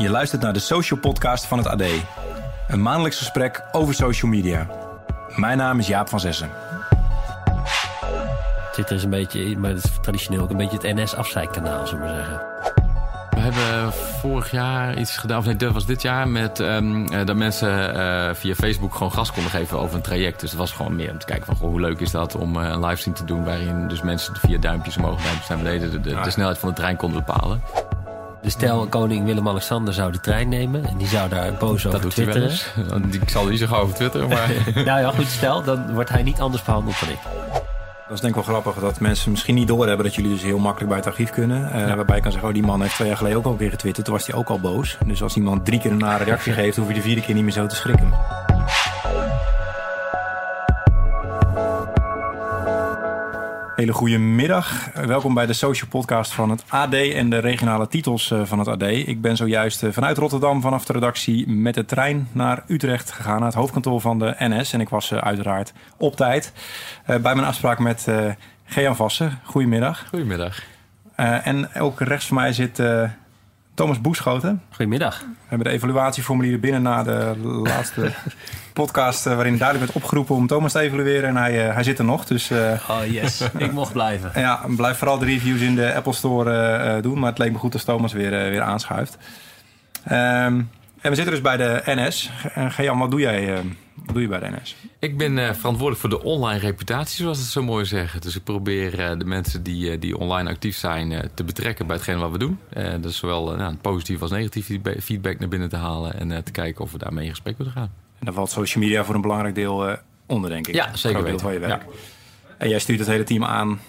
Je luistert naar de Social Podcast van het AD. Een maandelijks gesprek over social media. Mijn naam is Jaap van Zessen. Twitter is een beetje, maar het is traditioneel ook een beetje het NS-afzeikkanaal, zullen we maar zeggen. We hebben vorig jaar iets gedaan, of nee, dat was dit jaar, met um, dat mensen uh, via Facebook gewoon gas konden geven over een traject. Dus het was gewoon meer om te kijken van goh, hoe leuk is dat om uh, een livestream te doen waarin dus mensen via duimpjes omhoog, duimpjes naar beneden de, de, de snelheid van de trein konden bepalen. Dus stel, koning Willem-Alexander zou de trein nemen en die zou daar boos over dat twitteren. Doet hij Ik zal niet zo gauw over twitteren, maar... nou ja, goed, stel, dan wordt hij niet anders behandeld dan ik. Dat is denk ik wel grappig dat mensen misschien niet doorhebben dat jullie dus heel makkelijk bij het archief kunnen. Uh, ja. Waarbij je kan zeggen, oh die man heeft twee jaar geleden ook al een keer getwitterd. Toen was hij ook al boos. Dus als iemand drie keer een nare reactie geeft, hoef je de vierde keer niet meer zo te schrikken. Hele goede middag. Welkom bij de social podcast van het AD en de regionale titels van het AD. Ik ben zojuist vanuit Rotterdam vanaf de redactie met de trein naar Utrecht gegaan, naar het hoofdkantoor van de NS. En ik was uiteraard op tijd bij mijn afspraak met Gean Vassen. Goedemiddag. Goedemiddag. En ook rechts van mij zit Thomas Boeschoten. Goedemiddag. We hebben de evaluatieformulieren binnen na de laatste podcast... Uh, waarin duidelijk werd opgeroepen om Thomas te evalueren. En hij, hij zit er nog, dus... oh yes, ik mocht blijven. Ja, blijf vooral de reviews in de Apple Store doen. Maar het leek me goed als Thomas weer, weer aanschuift. Um, en we zitten dus bij de NS. Gejan, wat doe jij... Wat doe je bij de NS? Ik ben uh, verantwoordelijk voor de online reputatie, zoals het zo mooi zeggen. Dus ik probeer uh, de mensen die, uh, die online actief zijn te betrekken bij hetgeen wat we doen. dus zowel nou, positief als negatief feedback naar binnen te halen en te kijken of we daarmee in gesprek willen gaan. En daar valt social media voor een belangrijk deel onder, denk ik. Ja, zeker weten. van je werk. Ja. En jij stuurt het hele team aan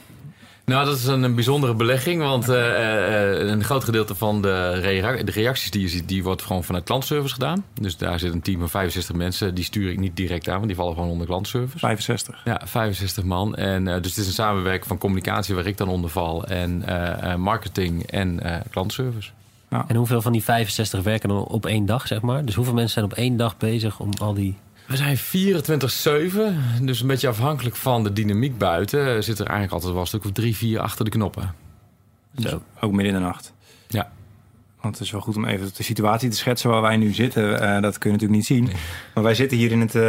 nou, dat is een, een bijzondere belegging, want uh, uh, een groot gedeelte van de, rea de, reacties die je ziet, die wordt gewoon vanuit klantservice gedaan. Dus daar zit een team van 65 mensen, die stuur ik niet direct aan, want die vallen gewoon onder klantservice. 65? Ja, 65 man. En, uh, dus het is een samenwerking van communicatie waar ik dan onder val en marketing en klantservice. Ja. En hoeveel van die 65 werken dan op één dag, zeg maar? Dus hoeveel mensen zijn op één dag bezig om al die... We zijn 24-7, dus een beetje afhankelijk van de dynamiek buiten... zit er eigenlijk altijd wel een stuk of drie, vier achter de knoppen. Zo. Ook midden in de nacht? Ja. Want het is wel goed om even de situatie te schetsen waar wij nu zitten. Uh, dat kun je natuurlijk niet zien. Nee. Maar wij zitten hier in het, uh,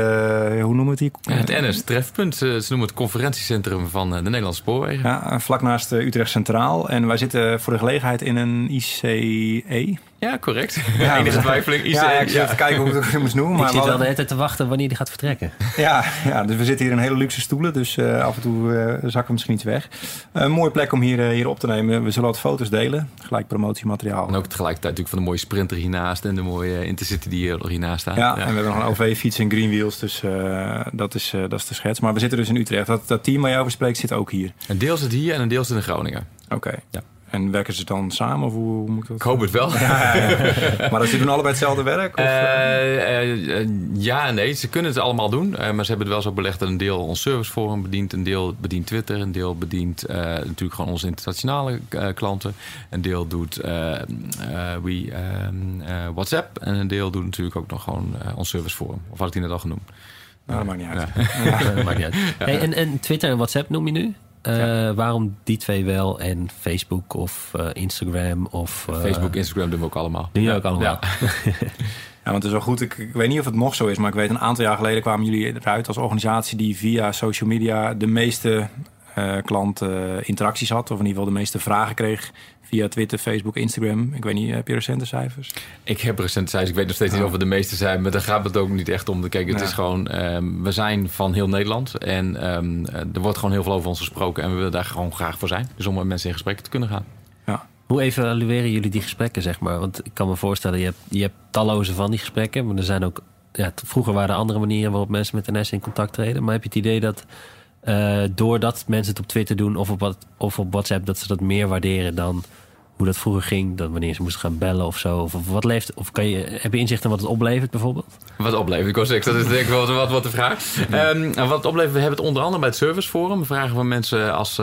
hoe noemen we het hier? Ja, het NS Trefpunt. Ze noemen het conferentiecentrum van de Nederlandse Spoorwegen. Ja, vlak naast Utrecht Centraal. En wij zitten voor de gelegenheid in een ICE. Ja, correct. Ja, Enige twijfeling. Ja, ik zit te kijken hoe ik het moest noemen. Maar ik zit wel de hele tijd te wachten wanneer die gaat vertrekken. Ja, ja dus we zitten hier in hele luxe stoelen. Dus uh, af en toe uh, zakken we misschien iets weg. Een mooie plek om hier, uh, hier op te nemen. We zullen wat foto's delen. Gelijk promotiemateriaal. En ook tegelijkertijd natuurlijk van de mooie sprinter hiernaast. En de mooie Intercity die hier, hiernaast staat. Ja, ja, en we hebben nog een OV-fiets en Greenwheels. Dus dat, is, dat is de schets. Maar we zitten dus in Utrecht. Dat, dat team waar je over spreekt zit ook hier. Een deel zit hier en een deel zit in Groningen. Oké. Okay. Ja. En werken ze dan samen of hoe, moet dat? Ik hoop het wel. Ja, ja, ja. maar ze doen allebei hetzelfde werk? Of? Uh, uh, ja en nee, ze kunnen het allemaal doen. maar ze hebben het wel zo belegd dat een deel ons serviceforum bedient. Een deel bedient Twitter. Een deel bedient natuurlijk gewoon onze internationale klanten. Een deel doet we, WhatsApp. En een deel doet natuurlijk ook nog gewoon ons serviceforum. Of had ik die net al genoemd? Nou, dat maakt niet uit. dat maakt niet uit. Hey, en, en Twitter en WhatsApp noem je nu? Uh, ja. Waarom die twee wel en Facebook of uh, Instagram of... Uh, Facebook, Instagram doen we ook allemaal. Doen ook allemaal? Ja. ja, want het is wel goed. Ik, ik, weet niet of het nog zo is, maar ik weet een aantal jaar geleden kwamen jullie eruit als organisatie die via social media de meeste klantinteracties had. Of in ieder geval de meeste vragen kreeg via Twitter, Facebook, Instagram. Ik weet niet, heb je recente cijfers? Ik heb recente cijfers. Ik weet nog steeds niet of we de meeste zijn. Maar daar gaat het ook niet echt om. Kijk, het ja. is gewoon... Um, we zijn van heel Nederland. En um, er wordt gewoon heel veel over ons gesproken. En we willen daar gewoon graag voor zijn. Dus om met mensen in gesprek te kunnen gaan. Ja. Hoe evalueren jullie die gesprekken, zeg maar? Want ik kan me voorstellen, je hebt, je hebt talloze van die gesprekken. Maar er zijn ook... Ja, vroeger waren er andere manieren waarop mensen met NS in contact treden. Maar heb je het idee dat... Uh, doordat mensen het op Twitter doen of op, of op WhatsApp, dat ze dat meer waarderen dan hoe dat vroeger ging. Dat wanneer ze moesten gaan bellen of zo. Of, of wat leeft, of kan je, heb je inzicht in wat het oplevert bijvoorbeeld? Wat oplevert? Ik was dat is denk ik wel wat, wat de vraag. Um, wat het oplevert, we hebben het onder andere bij het serviceforum. We vragen van mensen als ze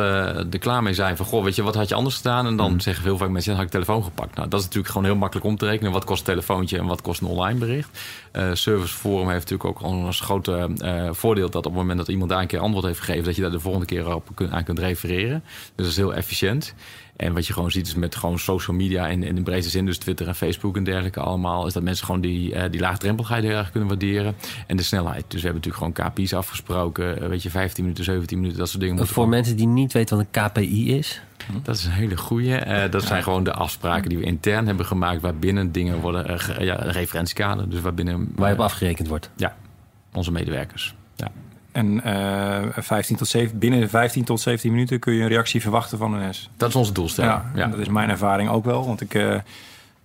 er klaar mee zijn van... goh, weet je, wat had je anders gedaan? En dan mm. zeggen veel vaak mensen, dan had ik telefoon gepakt. Nou, dat is natuurlijk gewoon heel makkelijk om te rekenen. Wat kost een telefoontje en wat kost een online bericht? Uh, serviceforum heeft natuurlijk ook een grote uh, voordeel... dat op het moment dat iemand daar een keer antwoord heeft gegeven... dat je daar de volgende keer op aan kunt refereren. Dus dat is heel efficiënt. En wat je gewoon ziet is met gewoon social media en in de breedste zin, dus Twitter en Facebook en dergelijke allemaal, is dat mensen gewoon die, uh, die laagdrempeligheid heel erg kunnen waarderen. En de snelheid. Dus we hebben natuurlijk gewoon KPI's afgesproken. weet je, 15 minuten, 17 minuten, dat soort dingen. Voor mensen die niet weten wat een KPI is. Dat is een hele goede. Uh, dat zijn gewoon de afspraken die we intern hebben gemaakt, waarbinnen dingen worden, ja, referentiekader. Dus waarbinnen. Waar je op afgerekend wordt. Ja, onze medewerkers. Ja. En uh, 15 tot 7, binnen 15 tot 17 minuten kun je een reactie verwachten van NS. Dat is onze doelstelling. Ja, ja. dat is mijn ervaring ook wel. Want ik, uh,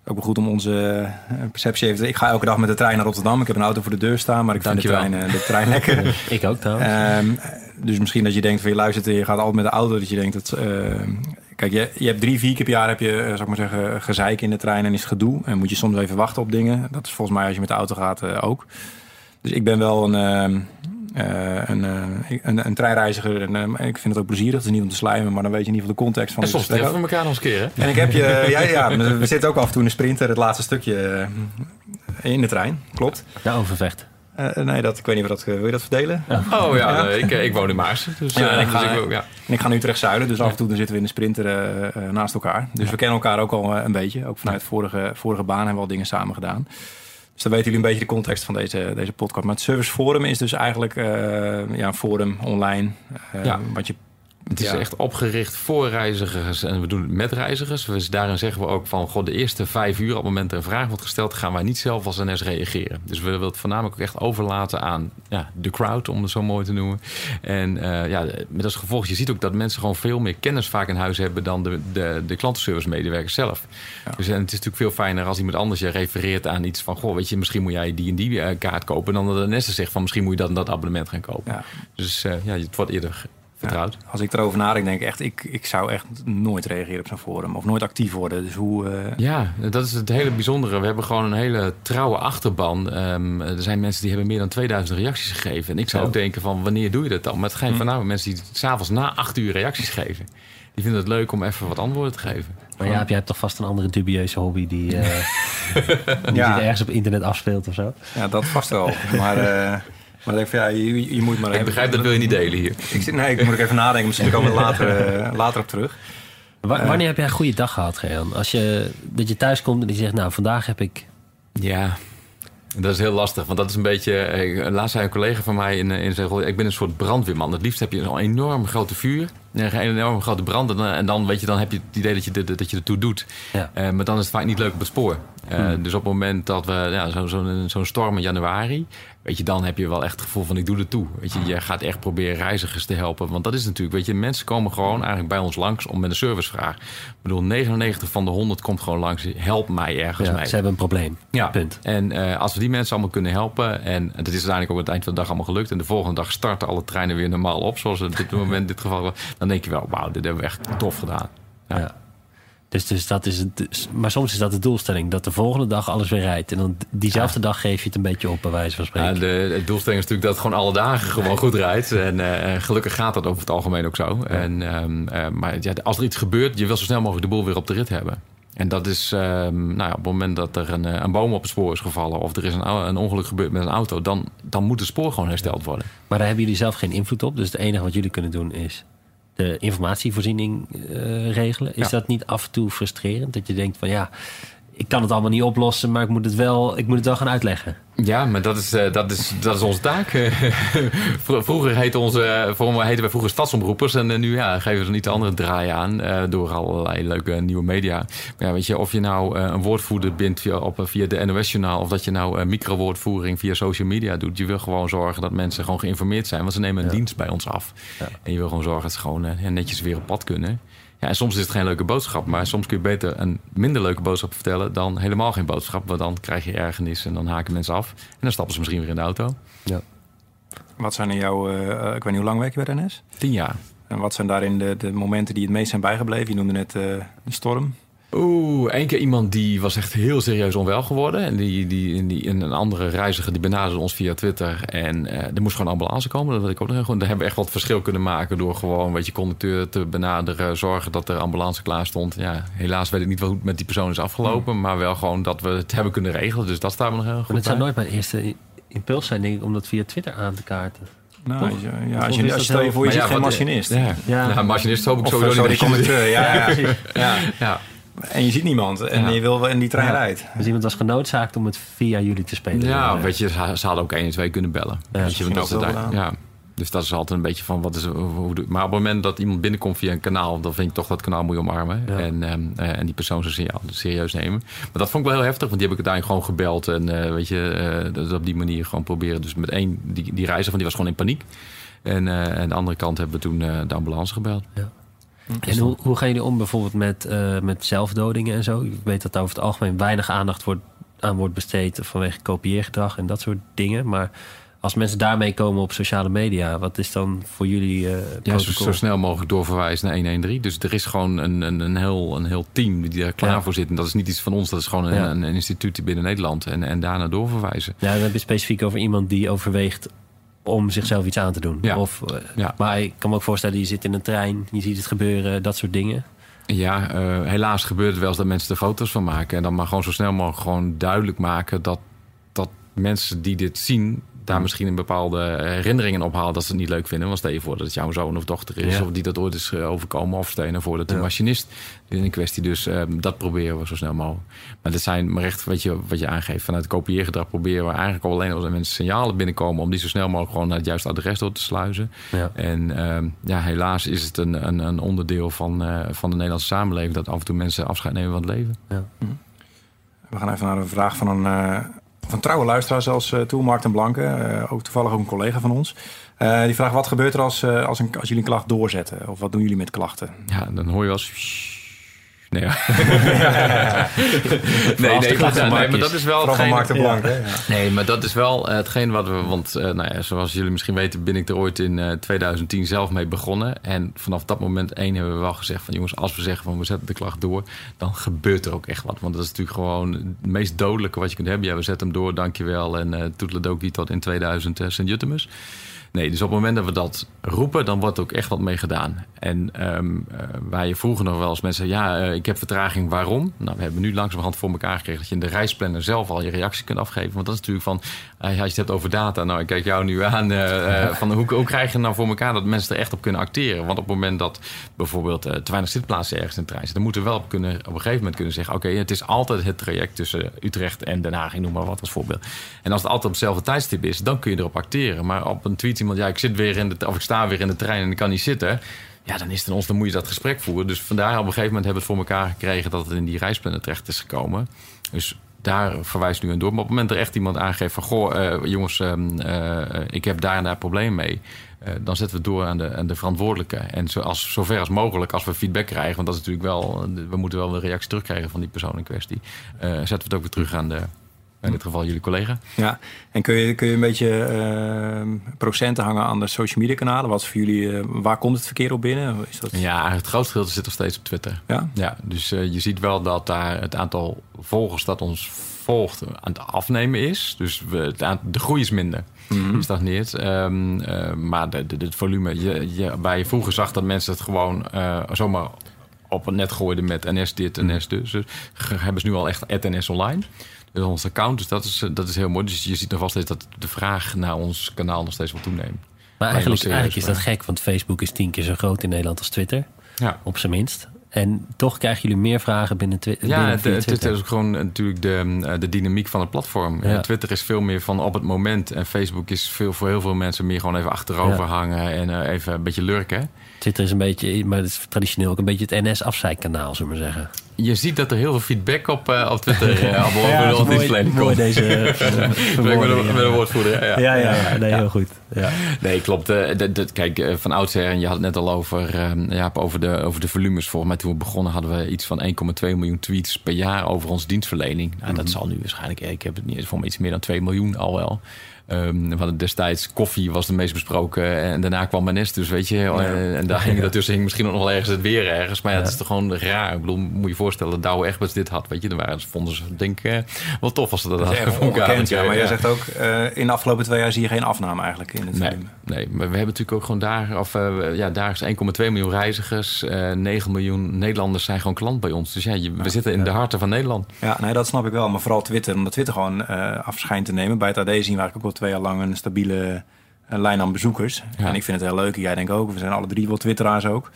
ook wel goed om onze perceptie even... Ik ga elke dag met de trein naar Rotterdam. Ik heb een auto voor de deur staan, maar ik vind de trein, de trein lekker. ik ook trouwens. Um, dus misschien dat je denkt van je luistert en je gaat altijd met de auto. Dat je denkt dat... Uh, kijk, je, je hebt drie, vier keer per jaar heb je, zou ik maar zeggen, gezeik in de trein en is gedoe. En moet je soms even wachten op dingen. Dat is volgens mij als je met de auto gaat uh, ook. Dus ik ben wel een... Uh, een, een, een, treinreiziger. En uh, ik vind het ook plezierig. Het is niet om te slijmen, maar dan weet je in ieder geval de context van en soms treffen we elkaar nog eens keer, hè? En ik heb je... ja, ja, we zitten ook af en toe in de sprinter, het laatste stukje in de trein. Klopt. Ja, overvecht. Uh, nee, dat, ik weet niet of dat, wil je dat verdelen? Ja. Oh ja, ja. Nee, ik, ik woon in Maarsen. Dus, ja, en ik, ga, dus ik, ja. en ik ga nu Utrecht-Zuiden, dus af en toe dan zitten we in de sprinter uh, naast elkaar. Dus we kennen elkaar ook al een beetje. Ook vanuit vorige, vorige baan hebben we al dingen samen gedaan. Dus dan weten jullie een beetje de context van deze, deze podcast. Maar het Service Forum is dus eigenlijk uh, ja, een forum online. Ja. Wat je het is ja. echt opgericht voor reizigers en we doen het met reizigers. Dus daarin zeggen we ook van, god, de eerste vijf uur op het moment er een vraag wordt gesteld, gaan wij niet zelf als NS reageren. Dus we willen het voornamelijk ook echt overlaten aan ja, de crowd, om het zo mooi te noemen. En uh, ja, met als gevolg, je ziet ook dat mensen gewoon veel meer kennis vaak in huis hebben dan de, de, de klantenservice medewerkers zelf. Ja. Dus en het is natuurlijk veel fijner als iemand anders je refereert aan iets van, goh, weet je, misschien moet jij die en die uh, kaart kopen, dan dat de NS zegt van, misschien moet je dat en dat abonnement gaan kopen. Dus uh, ja, het wordt eerder vertrouwd. Ja, als ik erover nadenk, denk ik echt, ik, ik zou echt nooit reageren op zo'n forum of nooit actief worden. Dus hoe. Uh... Ja, dat is het hele bijzondere. We hebben gewoon een hele trouwe achterban. Um, er zijn mensen die hebben meer dan 2000 reacties gegeven. En ik zou ook denken van wanneer doe je dat dan? Maar het zijn voornamelijk mensen die s'avonds na acht uur reacties geven. Die vinden het leuk om even wat antwoorden te geven. Maar ja, jij hebt toch vast een andere dubieuze hobby die, uh, die ja. ergens op internet afspeelt of zo? Ja, dat vast wel. maar. Uh... Maar denk ik van ja, je, je moet maar. Ik begrijp dat wil je niet delen hier. Ik zit, nee, ik moet even nadenken. Misschien komen we later, uh, later op terug. Wa wanneer heb jij een goede dag gehad, Gean? Als je dat je thuis komt en die zegt, nou vandaag heb ik. Ja, dat is heel lastig, want dat is een beetje. Laatst zei een collega van mij in, in zijn rol: ik ben een soort brandweerman. Het liefst heb je een enorm grote vuur, een enorm grote brand. En, en dan, weet je, dan heb je het idee dat je, de, dat je ertoe doet. Ja. Uh, maar dan is het vaak niet leuk op het spoor. Uh, hmm. Dus op het moment dat we ja, zo'n zo, zo storm in januari. Weet je, dan heb je wel echt het gevoel van ik doe er toe. Weet je, je gaat echt proberen reizigers te helpen. Want dat is natuurlijk, weet je, mensen komen gewoon eigenlijk bij ons langs om met een servicevraag. Ik bedoel, 99 van de 100 komt gewoon langs. Help mij ergens ja, mee. Ze hebben een probleem. Ja, punt. En uh, als we die mensen allemaal kunnen helpen. En dat is uiteindelijk ook aan het eind van de dag allemaal gelukt. En de volgende dag starten alle treinen weer normaal op. Zoals het op dit moment in dit geval. Dan denk je wel, wauw, dit hebben we echt tof gedaan. ja. ja. Dus, dus dat is het. Maar soms is dat de doelstelling. Dat de volgende dag alles weer rijdt. En dan diezelfde ja. dag geef je het een beetje op, bij wijze van spreken. Ja, de, de doelstelling is natuurlijk dat het gewoon alle dagen gewoon goed rijdt. En uh, gelukkig gaat dat over het algemeen ook zo. En, um, uh, maar ja, als er iets gebeurt, je wil zo snel mogelijk de boel weer op de rit hebben. En dat is, um, nou ja, op het moment dat er een, een, boom op het spoor is gevallen... of er is een, een ongeluk gebeurd met een auto... Dan, dan moet het spoor gewoon hersteld worden. Maar daar hebben jullie zelf geen invloed op. Dus het enige wat jullie kunnen doen is de informatievoorziening uh, regelen. Is ja. dat niet af en toe frustrerend? Dat je denkt van ja, ik kan het allemaal niet oplossen, maar ik moet het wel, ik moet het wel gaan uitleggen. Ja, maar dat is, uh, dat is, dat is onze taak. vroeger heette onze, voor heten wij vroeger stadsomroepers. En uh, nu ja, geven we niet de andere draai aan uh, door allerlei leuke nieuwe media. Maar ja, weet je, of je nou een woordvoerder bent via, op, via de NOS-journaal... of dat je nou microwoordvoering via social media doet. Je wil gewoon zorgen dat mensen gewoon geïnformeerd zijn. Want ze nemen een ja. dienst bij ons af. Ja. En je wil gewoon zorgen dat ze gewoon netjes weer op pad kunnen. Ja, en soms is het geen leuke boodschap, maar soms kun je beter een minder leuke boodschap vertellen dan helemaal geen boodschap. Want dan krijg je ergernis en dan haken mensen af. En dan stappen ze misschien weer in de auto. Ja. Wat zijn er jouw, uh, ik weet niet hoe lang werk je bij de NS? Tien jaar. En wat zijn daarin de, de momenten die het meest zijn bijgebleven? Je noemde net uh, de storm. Oeh, één keer iemand die was echt heel serieus onwel geworden. En die, die, die, een andere reiziger die benaderde ons via Twitter. En uh, er moest gewoon een ambulance komen. Dat ik ook nog goed. Daar hebben we echt wat verschil kunnen maken door gewoon weet je, conducteur te benaderen. Zorgen dat er ambulance klaar stond. Ja, helaas weet ik niet hoe het met die persoon is afgelopen. Hmm. Maar wel gewoon dat we het hebben kunnen regelen. Dus dat staat me nog heel goed maar Het zou nooit mijn eerste impuls zijn, denk ik, om dat via Twitter aan te kaarten. Nou, Toch? als je, ja, als je, als je stel je voor, je ja, geen wat- machinist. Ja, Ja. ja. machinist hoop ik Of sowieso zo die niet. ja, ja. Ja. Ja. En je ziet niemand en Ja. je wil wel in die trein Ja. rijdt. Dus iemand was genoodzaakt om het via jullie te spelen. Ja, weet je, ze hadden ook 1 en 2 kunnen bellen. Ja, weet je, dat daar- ja. Dus dat is altijd een beetje van wat is. Hoe, maar op het moment dat iemand binnenkomt via een kanaal, dan vind ik toch dat kanaal moet je omarmen. Ja. En, ehm, eh, en die persoon zijn signaal serieus nemen. Maar dat vond ik wel heel heftig, want die heb ik uiteindelijk gewoon gebeld. En eh, weet je, eh, dus op die manier gewoon proberen. Dus met één, die, die reiziger, van die was gewoon in paniek. En eh, aan de andere kant hebben we toen eh, de ambulance gebeld. En hoe, hoe gaan jullie om bijvoorbeeld met, eh, met zelfdodingen en zo? Ik weet dat daar over het algemeen weinig aandacht wordt, aan wordt besteed vanwege kopieergedrag en dat soort dingen. Maar als mensen daarmee komen op sociale media, wat is dan voor jullie eh Ja, zo, snel mogelijk doorverwijzen naar 113. Dus er is gewoon een, een, een, heel, een heel team die daar klaar Ja. voor zit. En dat is niet iets van ons, dat is gewoon een, Ja. een, een instituut binnen Nederland. En, en daarna doorverwijzen. Ja, dan heb je specifiek over iemand die overweegt om zichzelf iets aan te doen. Ja. Of, eh, Ja. Maar ik kan me ook voorstellen, je zit in een trein, je ziet het gebeuren, dat soort dingen. Ja, eh, helaas gebeurt het wel eens dat mensen er foto's van maken. En dan maar gewoon zo snel mogelijk gewoon duidelijk maken dat, dat mensen die dit zien... daar misschien een bepaalde herinneringen ophalen dat ze het niet leuk vinden. Want stel je voor dat het jouw zoon of dochter is... Ja. of die dat ooit is eh, overkomen. Of stel je nou voor dat de Ja. machinist in kwestie. Dus eh, dat proberen we zo snel mogelijk. Maar dat zijn maar echt wat je, wat je aangeeft. Vanuit het kopieergedrag proberen we eigenlijk al alleen als er mensen signalen binnenkomen... om die zo snel mogelijk gewoon naar het juiste adres door te sluizen. Ja. En ehm, ja, helaas is het een, een, een onderdeel van, eh, van de Nederlandse samenleving... dat af en toe mensen afscheid nemen van het leven. We gaan even naar een vraag van een, eh, van trouwe luisteraar zelfs uh, toe, Mark ten Blanke. eh, ook toevallig ook een collega van ons. Eh, die vraagt, wat gebeurt er als, eh, als, een, als jullie een klacht doorzetten? Of wat doen jullie met klachten? Ja, dan hoor je wel eens... Nee, ja. nee, nee, Mark maar dat is wel hetgeen- Mark hè? Ja. Nee, maar dat is wel eh, hetgeen wat we... Want eh, nou ja, zoals jullie misschien weten... ben ik er ooit in eh, 2010 zelf mee begonnen. En vanaf dat moment één hebben we wel gezegd van... jongens, als we zeggen van we zetten de klacht door... dan gebeurt er ook echt wat. Want dat is natuurlijk gewoon het meest dodelijke wat je kunt hebben. Ja, we zetten hem door, dankjewel. En uh, toetledokie tot in 2000 uh, Sint-Jutemus. Nee, dus op het moment dat we dat roepen, dan wordt er ook echt wat mee gedaan. En um, uh, waar je vroeger nog wel eens mensen ja, uh, ik heb vertraging, waarom? Nou, we hebben nu langzamerhand voor elkaar gekregen dat je in de reisplanner zelf al je reactie kunt afgeven. Want dat is natuurlijk van, uh, als je het hebt over data, nou, ik kijk jou nu aan, van hoe, hoe krijg je nou voor elkaar dat mensen er echt op kunnen acteren? Want op het moment dat bijvoorbeeld te weinig zitplaatsen ergens in de trein zitten, dan moeten we wel op, kunnen, op een gegeven moment kunnen zeggen, oké, het is altijd het traject tussen Utrecht en Den Haag, ik noem maar wat als voorbeeld. En als het altijd op hetzelfde tijdstip is, dan kun je erop acteren. Maar op een tweet iemand, ja, ik zit weer in de, of ik sta weer in de trein en ik kan niet zitten. Ja, dan is het aan ons, dan moet je dat gesprek voeren. Dus vandaar op een gegeven moment hebben we het voor elkaar gekregen dat het in die reisplanner terecht is gekomen. Dus daar verwijst nu aan door. Maar op het moment dat er echt iemand aangeeft van... goh, uh, jongens, uh, uh, ik heb daar en daar probleem mee... Uh, dan zetten we het door aan de, aan de verantwoordelijke. En zo als, zover als mogelijk, als we feedback krijgen... want dat is natuurlijk wel... we moeten wel een reactie terugkrijgen van die persoon in kwestie... Zetten we het ook weer terug aan de... In dit geval jullie collega. Ja, en kun je, kun je een beetje uh, procenten hangen aan de social media kanalen? Wat voor jullie, uh, waar komt het verkeer op binnen? Is dat... Ja, het grootste gedeelte zit nog steeds op Twitter. Ja? Ja, dus uh, je ziet wel dat daar het aantal volgers dat ons volgt aan het afnemen is. Dus we, het aantal, de groei is minder. Mm -hmm. stagneert. Um, maar de, de, het volume, je, je, waar je vroeger zag dat mensen het gewoon uh, zomaar op het net gooiden met NS dit, NS dus. dus hebben ze nu al echt NS online. Ons account, dus dat is, dat is heel mooi. Dus je ziet nog wel steeds dat de vraag naar ons kanaal nog steeds wel toeneemt. Maar eigenlijk, eigenlijk is dat gek, want Facebook is tien keer zo groot in Nederland als Twitter. Ja. Op zijn minst. En toch krijgen jullie meer vragen binnen, twi ja, binnen Twitter. Twitter is ook gewoon natuurlijk de, de dynamiek van het platform. Ja. Twitter is veel meer van op het moment. En Facebook is veel, voor heel veel mensen meer gewoon even achterover ja. hangen en even een beetje lurken. Twitter is een beetje, maar het is traditioneel ook een beetje het NS-afzeikkanaal, zullen we maar zeggen. Je ziet dat er heel veel feedback op, uh, op Twitter uh, op ja, over mooi, mooi komt. deze met, een, met een woordvoerder. Ja, ja, ja, ja nee, heel goed. Ja. Nee, klopt. Uh, dat, kijk, van oudsher, en je had het net al over, ja, over, de, over de volumes. Volgens mij toen we begonnen hadden we iets van 1,2 miljoen tweets per jaar over onze dienstverlening. Nou, mm -hmm. Dat zal nu waarschijnlijk, ik heb het niet, voor mij iets meer dan 2 miljoen al wel. Um, we hadden destijds koffie was de meest besproken en daarna kwam NS dus weet je ja. en daar hing daartussen hing misschien nog wel ergens het weer ergens maar ja, is toch gewoon raar. Ik bedoel moet je voorstellen dat Douwe Egberts dit had weet je dan waren, vonden ze denk ik uh, wel tof als ze dat, hadden ongekend, ja, maar jij zegt ook uh, in de afgelopen twee jaar zie je geen afname eigenlijk in het nee, nee maar we hebben natuurlijk ook gewoon daar of uh, ja daar is 1,2 miljoen reizigers 9 miljoen Nederlanders zijn gewoon klant bij ons. Dus ja, je, we zitten in de harten van Nederland. Ja nee dat snap ik wel maar vooral Twitter omdat Twitter gewoon afschijnt te nemen. Bij het AD zien we eigenlijk ook twee jaar lang een stabiele een lijn aan bezoekers. Ja. En ik vind het heel leuk. Jij denkt ook. We zijn alle drie wel twitteraars ook.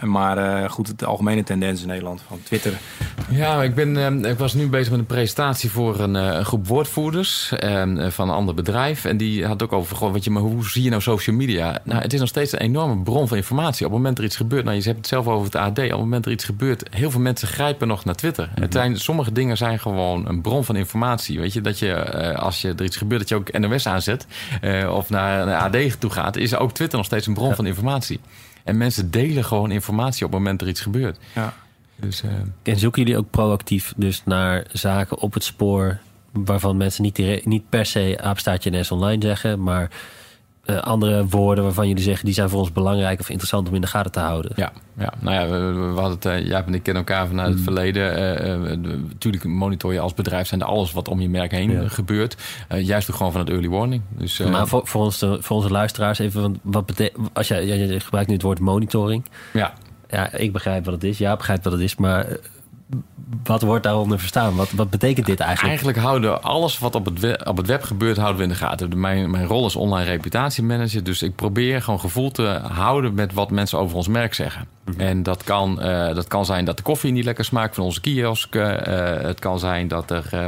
Maar eh, goed, de algemene tendens in Nederland van Twitter. Ja, ik, ben, eh, ik was nu bezig met een presentatie voor een, eh, een groep woordvoerders eh, van een ander bedrijf. En die had ook over, goh, weet je, maar hoe zie je nou social media? Nou, het is nog steeds een enorme bron van informatie. Op het moment er iets gebeurt, nou je hebt het zelf over het AD. Op het moment er iets gebeurt, heel veel mensen grijpen nog naar Twitter. Het zijn, sommige dingen zijn gewoon een bron van informatie. Weet je, dat je als je er iets gebeurt, dat je ook NOS aanzet of naar een AD toe gaat, is ook Twitter nog steeds een bron van informatie. En mensen delen gewoon informatie op het moment er iets gebeurt. Ja. Dus, eh, En zoeken jullie ook proactief dus naar zaken op het spoor... waarvan mensen niet, niet per se apenstaartje NS online zeggen... maar eh, andere woorden waarvan jullie zeggen... die zijn voor ons belangrijk of interessant om in de gaten te houden? Ja, ja, nou ja, we, we hadden het, uh, Jaap en ik kennen elkaar vanuit het verleden. Uh, natuurlijk monitor je als bedrijf zijn alles wat om je merk heen ja. gebeurt. Uh, juist ook gewoon van het early warning. Dus, maar voor, voor, ons de, voor onze luisteraars even, wat betekent, als jij, jij gebruikt nu het woord monitoring. Ja. Ja, ik begrijp wat het is. Ja, begrijpt wat het is, maar wat wordt daaronder verstaan? Wat, wat betekent dit eigenlijk? Eigenlijk houden alles wat op het, web, op het web gebeurt, houden we in de gaten. Mijn, mijn rol is online reputatiemanager. Dus ik probeer gewoon gevoel te houden met wat mensen over ons merk zeggen. Mm-hmm. En dat kan, uh, dat kan zijn dat de koffie niet lekker smaakt van onze kiosk. Uh, het kan zijn dat er uh,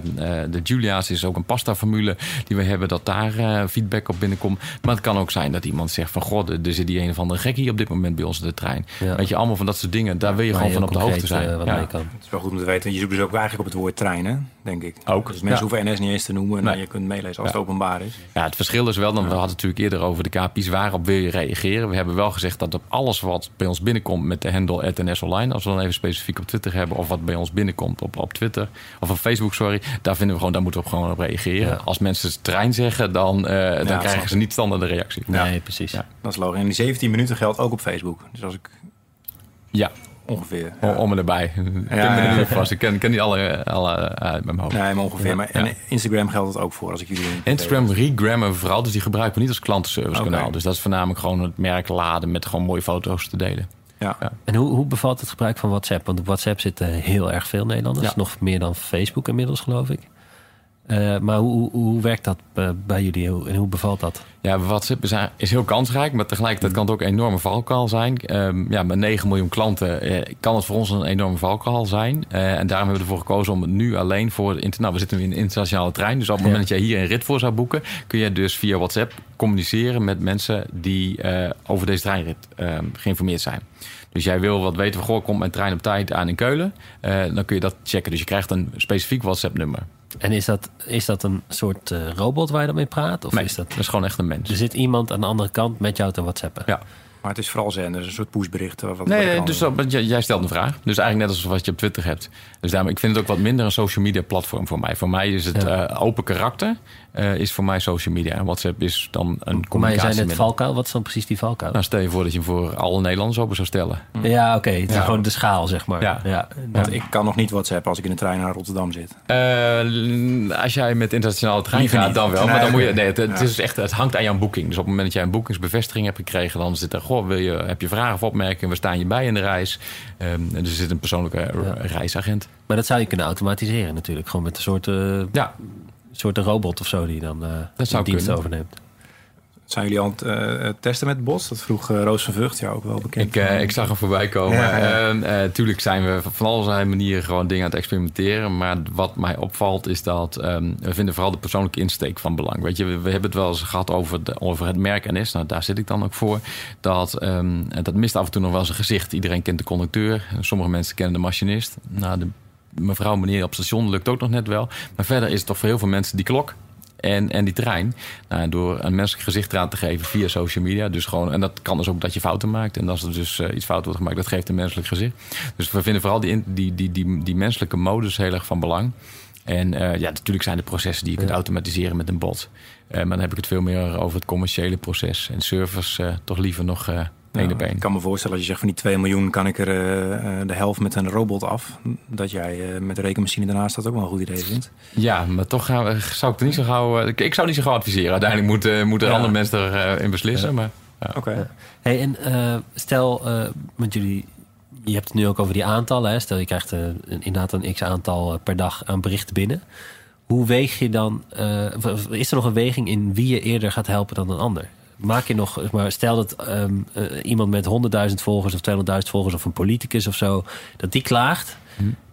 de Julia's is ook een pasta formule die we hebben, dat daar feedback op binnenkomt. Maar het kan ook zijn dat iemand zegt van god, er zit die een of andere gekkie op dit moment bij ons in de trein. Ja. Weet je, allemaal van dat soort dingen. Daar wil je gewoon van op de hoogte eh, zijn. ja. Het is wel goed om te weten. Je zoekt dus ook eigenlijk op het woord treinen, denk ik. Ook. Dus mensen ja. hoeven NS niet eens te noemen. Nee. En je kunt meelezen als het openbaar is. Ja, het verschil is wel, dan we hadden het natuurlijk eerder over de KPI's. Waarop wil je reageren? We hebben wel gezegd dat op alles wat bij ons binnenkomt met de handle NS Online, als we dan even specifiek op Twitter hebben, of wat bij ons binnenkomt op, op Twitter of op Facebook, sorry, daar vinden we gewoon, daar moeten we gewoon op reageren. Ja. Als mensen trein zeggen, dan, uh, dan ja, krijgen ze niet standaard de reactie. Nee, ja. precies. Dat is logisch. En die 17 minuten geldt ook op Facebook. Dus als ik. Ja. Ongeveer. Om, om en erbij. Ja, ja, ja. vast. Ik ken, ken niet alle, alle uit mijn hoofd. Nee, maar ongeveer. Maar en Instagram geldt het ook voor als ik jullie. Instagram regrammen vooral, dus die gebruiken we niet als klantenservice kanaal. Okay. Dus dat is voornamelijk gewoon het merk laden met gewoon mooie foto's te delen. Ja. ja. En hoe, hoe bevalt het gebruik van WhatsApp? Want op WhatsApp zitten heel erg veel Nederlanders. Ja. Nog meer dan Facebook inmiddels, geloof ik. Uh, maar hoe, hoe, hoe, werkt dat uh, bij jullie en hoe bevalt dat? Ja, WhatsApp is, is heel kansrijk, maar tegelijkertijd kan het ook een enorme valkuil zijn. Um, ja, met 9 miljoen klanten uh, kan het voor ons een enorme valkuil zijn. en daarom hebben we ervoor gekozen om het nu alleen voor... Nou, we zitten nu in een internationale trein, dus op het ja. moment dat jij hier een rit voor zou boeken... kun je dus via WhatsApp communiceren met mensen die over deze treinrit geïnformeerd zijn. Dus jij wil wat weten van, goh, komt mijn trein op tijd aan in Keulen? dan kun je dat checken. Dus je krijgt een specifiek WhatsApp-nummer. En is dat, is dat een soort uh, robot waar je dan mee praat? Of nee, is dat... dat is gewoon echt een mens. Er zit iemand aan de andere kant met jou te whatsappen? Ja. Maar het is vooral zender, een soort pushbericht. Wat nee, nee dus dat, jij stelt een vraag. Dus eigenlijk net als wat je op Twitter hebt. Dus daarom, ik vind het ook wat minder een social media platform voor mij. Voor mij is het ja. uh, open karakter, uh, is voor mij social media. En WhatsApp is dan een communicatie. Maar je zei net valkuil. Wat is dan precies die valkuil? Nou, stel je voor dat je hem voor alle Nederlanders open zou stellen. Ja, oké. Okay. Het is ja. gewoon de schaal, zeg maar. Ja. ja. Want ik kan nog niet WhatsApp als ik in de trein naar Rotterdam zit. Uh, als jij met internationale trein Liever gaat, niet. dan wel. Nee, maar dan moet je, nee, het, het, Ja. is echt, het hangt aan jouw boeking. Dus op het moment dat jij een boekingsbevestiging hebt gekregen, dan zit er, goh, wil je, heb je vragen of opmerkingen? We staan je bij in de reis. Um, en er zit een persoonlijke Ja. reisagent. Maar dat zou je kunnen automatiseren natuurlijk. Gewoon met een soort, uh, Ja, soort robot of zo die dan uh, Dat zou dienst kunnen. overneemt. Zijn jullie aan het eh, testen met Bos? Dat vroeg eh, Roos van Vught jou ook wel bekend. Ik, eh, ik zag hem voorbij komen. Ja, ja. En, eh, tuurlijk zijn we van allerlei manieren gewoon dingen aan het experimenteren. Maar wat mij opvalt is dat ehm, we vinden vooral de persoonlijke insteek van belang. Weet je, we, we hebben het wel eens gehad over, de, over het merk NS. Nou, daar zit ik dan ook voor. Dat, ehm, dat mist af en toe nog wel zijn gezicht. Iedereen kent de conducteur. Sommige mensen kennen de machinist. Nou, de mevrouw, meneer op station lukt ook nog net wel. Maar verder is het toch voor heel veel mensen die klok. En, en die trein, nou, door een menselijk gezicht eraan te geven via social media. Dus gewoon, en dat kan dus ook dat je fouten maakt. En als er dus uh, iets fout wordt gemaakt, dat geeft een menselijk gezicht. Dus we vinden vooral die, die, die, die, die menselijke modus heel erg van belang. En uh, ja, natuurlijk zijn er processen die je kunt Ja. automatiseren met een bot. Uh, maar dan heb ik het veel meer over het commerciële proces. En servers toch liever nog één op één. Ik kan me voorstellen als je zegt van die 2 miljoen kan ik er uh, de helft met een robot af. Dat jij uh, met de rekenmachine daarnaast dat ook wel een goed idee vindt. Ja, maar toch gaan we, zou ik er niet zo gauw. Uh, ik, ik zou niet zo gauw adviseren. Uiteindelijk moeten ja. andere mensen erin in beslissen. Ja. Maar, ja. Oké. Okay. Hey, en stel, met jullie. Je hebt het nu ook over die aantallen. Hè? Stel, je krijgt inderdaad een x aantal per dag aan berichten binnen. hoe weeg je dan... eh, is er nog een weging in wie je eerder gaat helpen dan een ander? Maak je nog, maar, stel dat eh, iemand met 100.000 volgers of 200.000 volgers of een politicus of zo, dat die klaagt.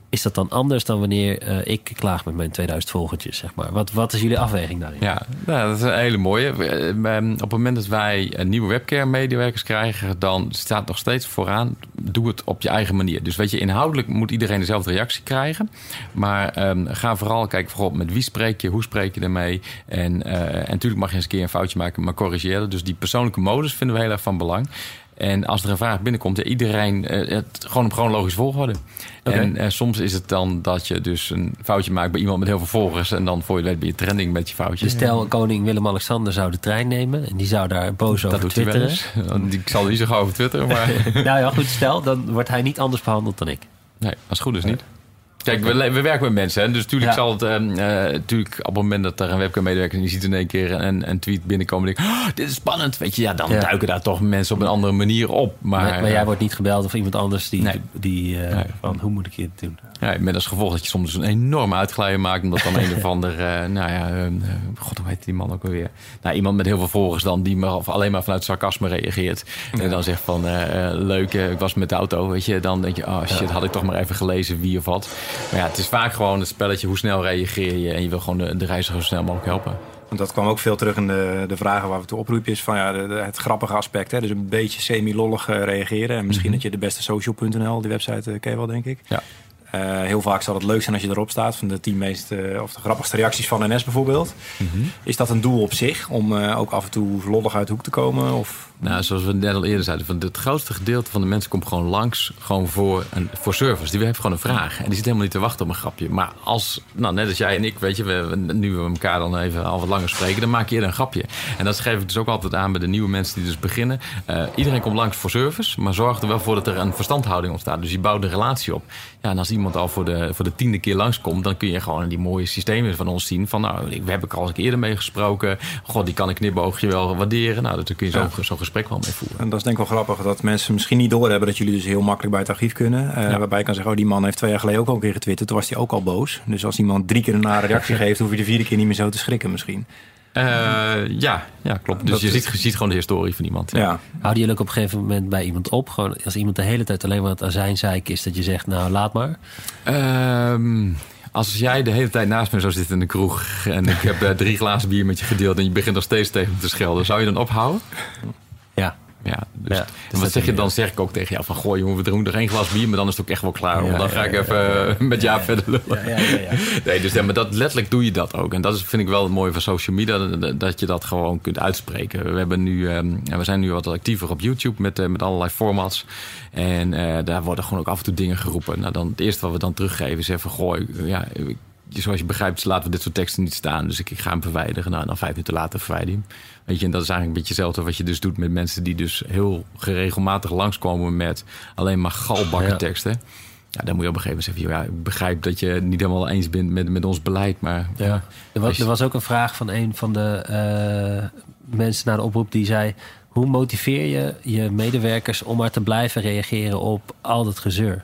Is dat dan anders dan wanneer eh, ik klaag met mijn 2000 volgertjes, zeg maar? Wat, wat is jullie afweging daarin? Ja, nou, dat is een hele mooie. Eh, Op het moment dat wij nieuwe webcare-medewerkers krijgen, dan staat nog steeds vooraan: doe het op je eigen manier. Dus weet je, inhoudelijk moet iedereen dezelfde reactie krijgen. Maar ehm, ga vooral kijken bijvoorbeeld met wie spreek je, hoe spreek je ermee. En, eh, en natuurlijk mag je eens een keer een foutje maken, maar corrigeer het. Dus die persoonlijke modus vinden we heel erg van belang. En als er een vraag binnenkomt, ja, iedereen eh, het gewoon op chronologische volgorde. Oké. En eh, soms is het dan dat je dus een foutje maakt bij iemand met heel veel volgers. En dan voor je weet ben je trending met je foutje. Dus stel, koning Willem-Alexander zou de trein nemen en die zou daar boos dat over doet hij wel twitteren. Ik zal niet zo gauw over twitteren, maar nou ja, goed, stel, dan wordt hij niet anders behandeld dan ik. nee, als het goed is niet. Kijk, we, we werken met mensen. Hè? Dus natuurlijk Ja. zal het... ehm, eh, natuurlijk op het moment dat er een webcam-medewerker... en die ziet in één keer een, een tweet binnenkomen... en denkt, oh, dit is spannend. Weet je, ja, dan Ja. duiken daar toch mensen op een andere manier op. Maar, Maar, maar jij wordt niet gebeld of iemand anders die, Nee. die eh, Nee. van hoe moet ik dit doen? Ja, met als gevolg dat je soms een enorme uitglijden maakt. Omdat dan een of ander, eh, nou ja, eh, god, hoe heet die man ook alweer? Nou, iemand met heel veel volgers dan, die maar of alleen maar vanuit sarcasme reageert. En dan zegt van, eh, eh, leuk, eh, ik was met de auto, weet je. Dan denk je, oh shit, had ik toch maar even gelezen wie of wat. Maar ja, het is vaak gewoon het spelletje, hoe snel reageer je? En je wil gewoon de, de reiziger zo snel mogelijk helpen. Want dat kwam ook veel terug in de, de vragen waar we toe oproepen. Is van ja, de- de- het grappige aspect. Hè? Dus een beetje semi-lollig eh, reageren. En misschien dat je de beste social.nl, die website eh, ken je wel, denk ik. Ja. Eh, heel vaak zal het leuk zijn als je erop staat. Van de tien meest of de grappigste reacties van NS bijvoorbeeld. Is dat een doel op zich? Om ook af en toe lollig uit de hoek te komen? Of Nou, zoals we net al eerder zeiden, van het grootste gedeelte van de mensen komt gewoon langs, gewoon voor, een, voor service. Die heeft gewoon een vraag. En die zit helemaal niet te wachten op een grapje. Maar als, nou, net als jij en ik, weet je, we, nu we elkaar dan even al wat langer spreken, dan maak je eerder een grapje. En dat geef ik dus ook altijd aan bij de nieuwe mensen die dus beginnen. Eh, iedereen komt langs voor service, maar zorg er wel voor dat er een verstandhouding ontstaat. Dus je bouwt een relatie op. Ja, en als iemand al voor de, voor de tiende keer langskomt, dan kun je gewoon die mooie systemen van ons zien. Van nou, ik- we hebben er al eens een eerder mee gesproken. God, die kan ik knipoogje wel waarderen. Nou, daar kun je zo'n zo'n gesprek wel mee voeren. En dat is denk ik wel grappig dat mensen misschien niet doorhebben dat jullie dus heel makkelijk bij het archief kunnen. Eh, Waarbij je kan zeggen, oh die man heeft twee jaar geleden ook al een keer getwitterd. Toen was hij ook al boos. Dus als iemand drie keer een nare reactie geeft, hoef je de vierde keer niet meer zo te schrikken misschien. Eh, ja, ja, klopt. Dus Dat je is- ziet, je ziet gewoon de historie van iemand. Ja, Houden jullie ook op een gegeven moment bij iemand op? Gewoon als iemand de hele tijd alleen maar het azijnzeik is, dat je zegt, nou laat maar. Ehm, als jij de hele tijd naast me zou zitten in de kroeg en ik heb eh, drie glazen bier met je gedeeld en je begint nog steeds tegen me te schelden, zou je dan ophouden? Ja. Ja, dus Ja, dus wat zeg je dan? Zeg ik ook tegen jou van, goh jongen, we drinken nog één glas bier, maar dan is het ook echt wel klaar. want Ja, dan ga ik even eh, met Jaap verder lullen. Ja, ja, ja, ja. Nee, dus ja, maar dat, letterlijk doe je dat ook. En dat is, vind ik wel het mooie van social media, dat- je dat gewoon kunt uitspreken. We, hebben nu, ja, we zijn nu wat actiever op YouTube met, eh, met allerlei formats. En eh, daar worden gewoon ook af en toe dingen geroepen. Nou, dan, het eerste wat we dan teruggeven is even, goh, ik- ja, ik- zoals je begrijpt, laten we dit soort teksten niet staan. Dus ik, ik ga hem verwijderen. Nou, dan vijf minuten later verwijder je hem. Weet je, en dat is eigenlijk een beetje hetzelfde wat je dus doet met mensen die dus heel geregelmatig langskomen met alleen maar galbakken teksten. Ja, dan moet je op een gegeven moment zeggen, ja, ik begrijp dat je niet helemaal eens bent met, met ons beleid, maar Ja. Er, was, er was ook een vraag van een van de eh, mensen naar de oproep die zei: Hoe motiveer je je medewerkers om maar te blijven reageren op al dat gezeur?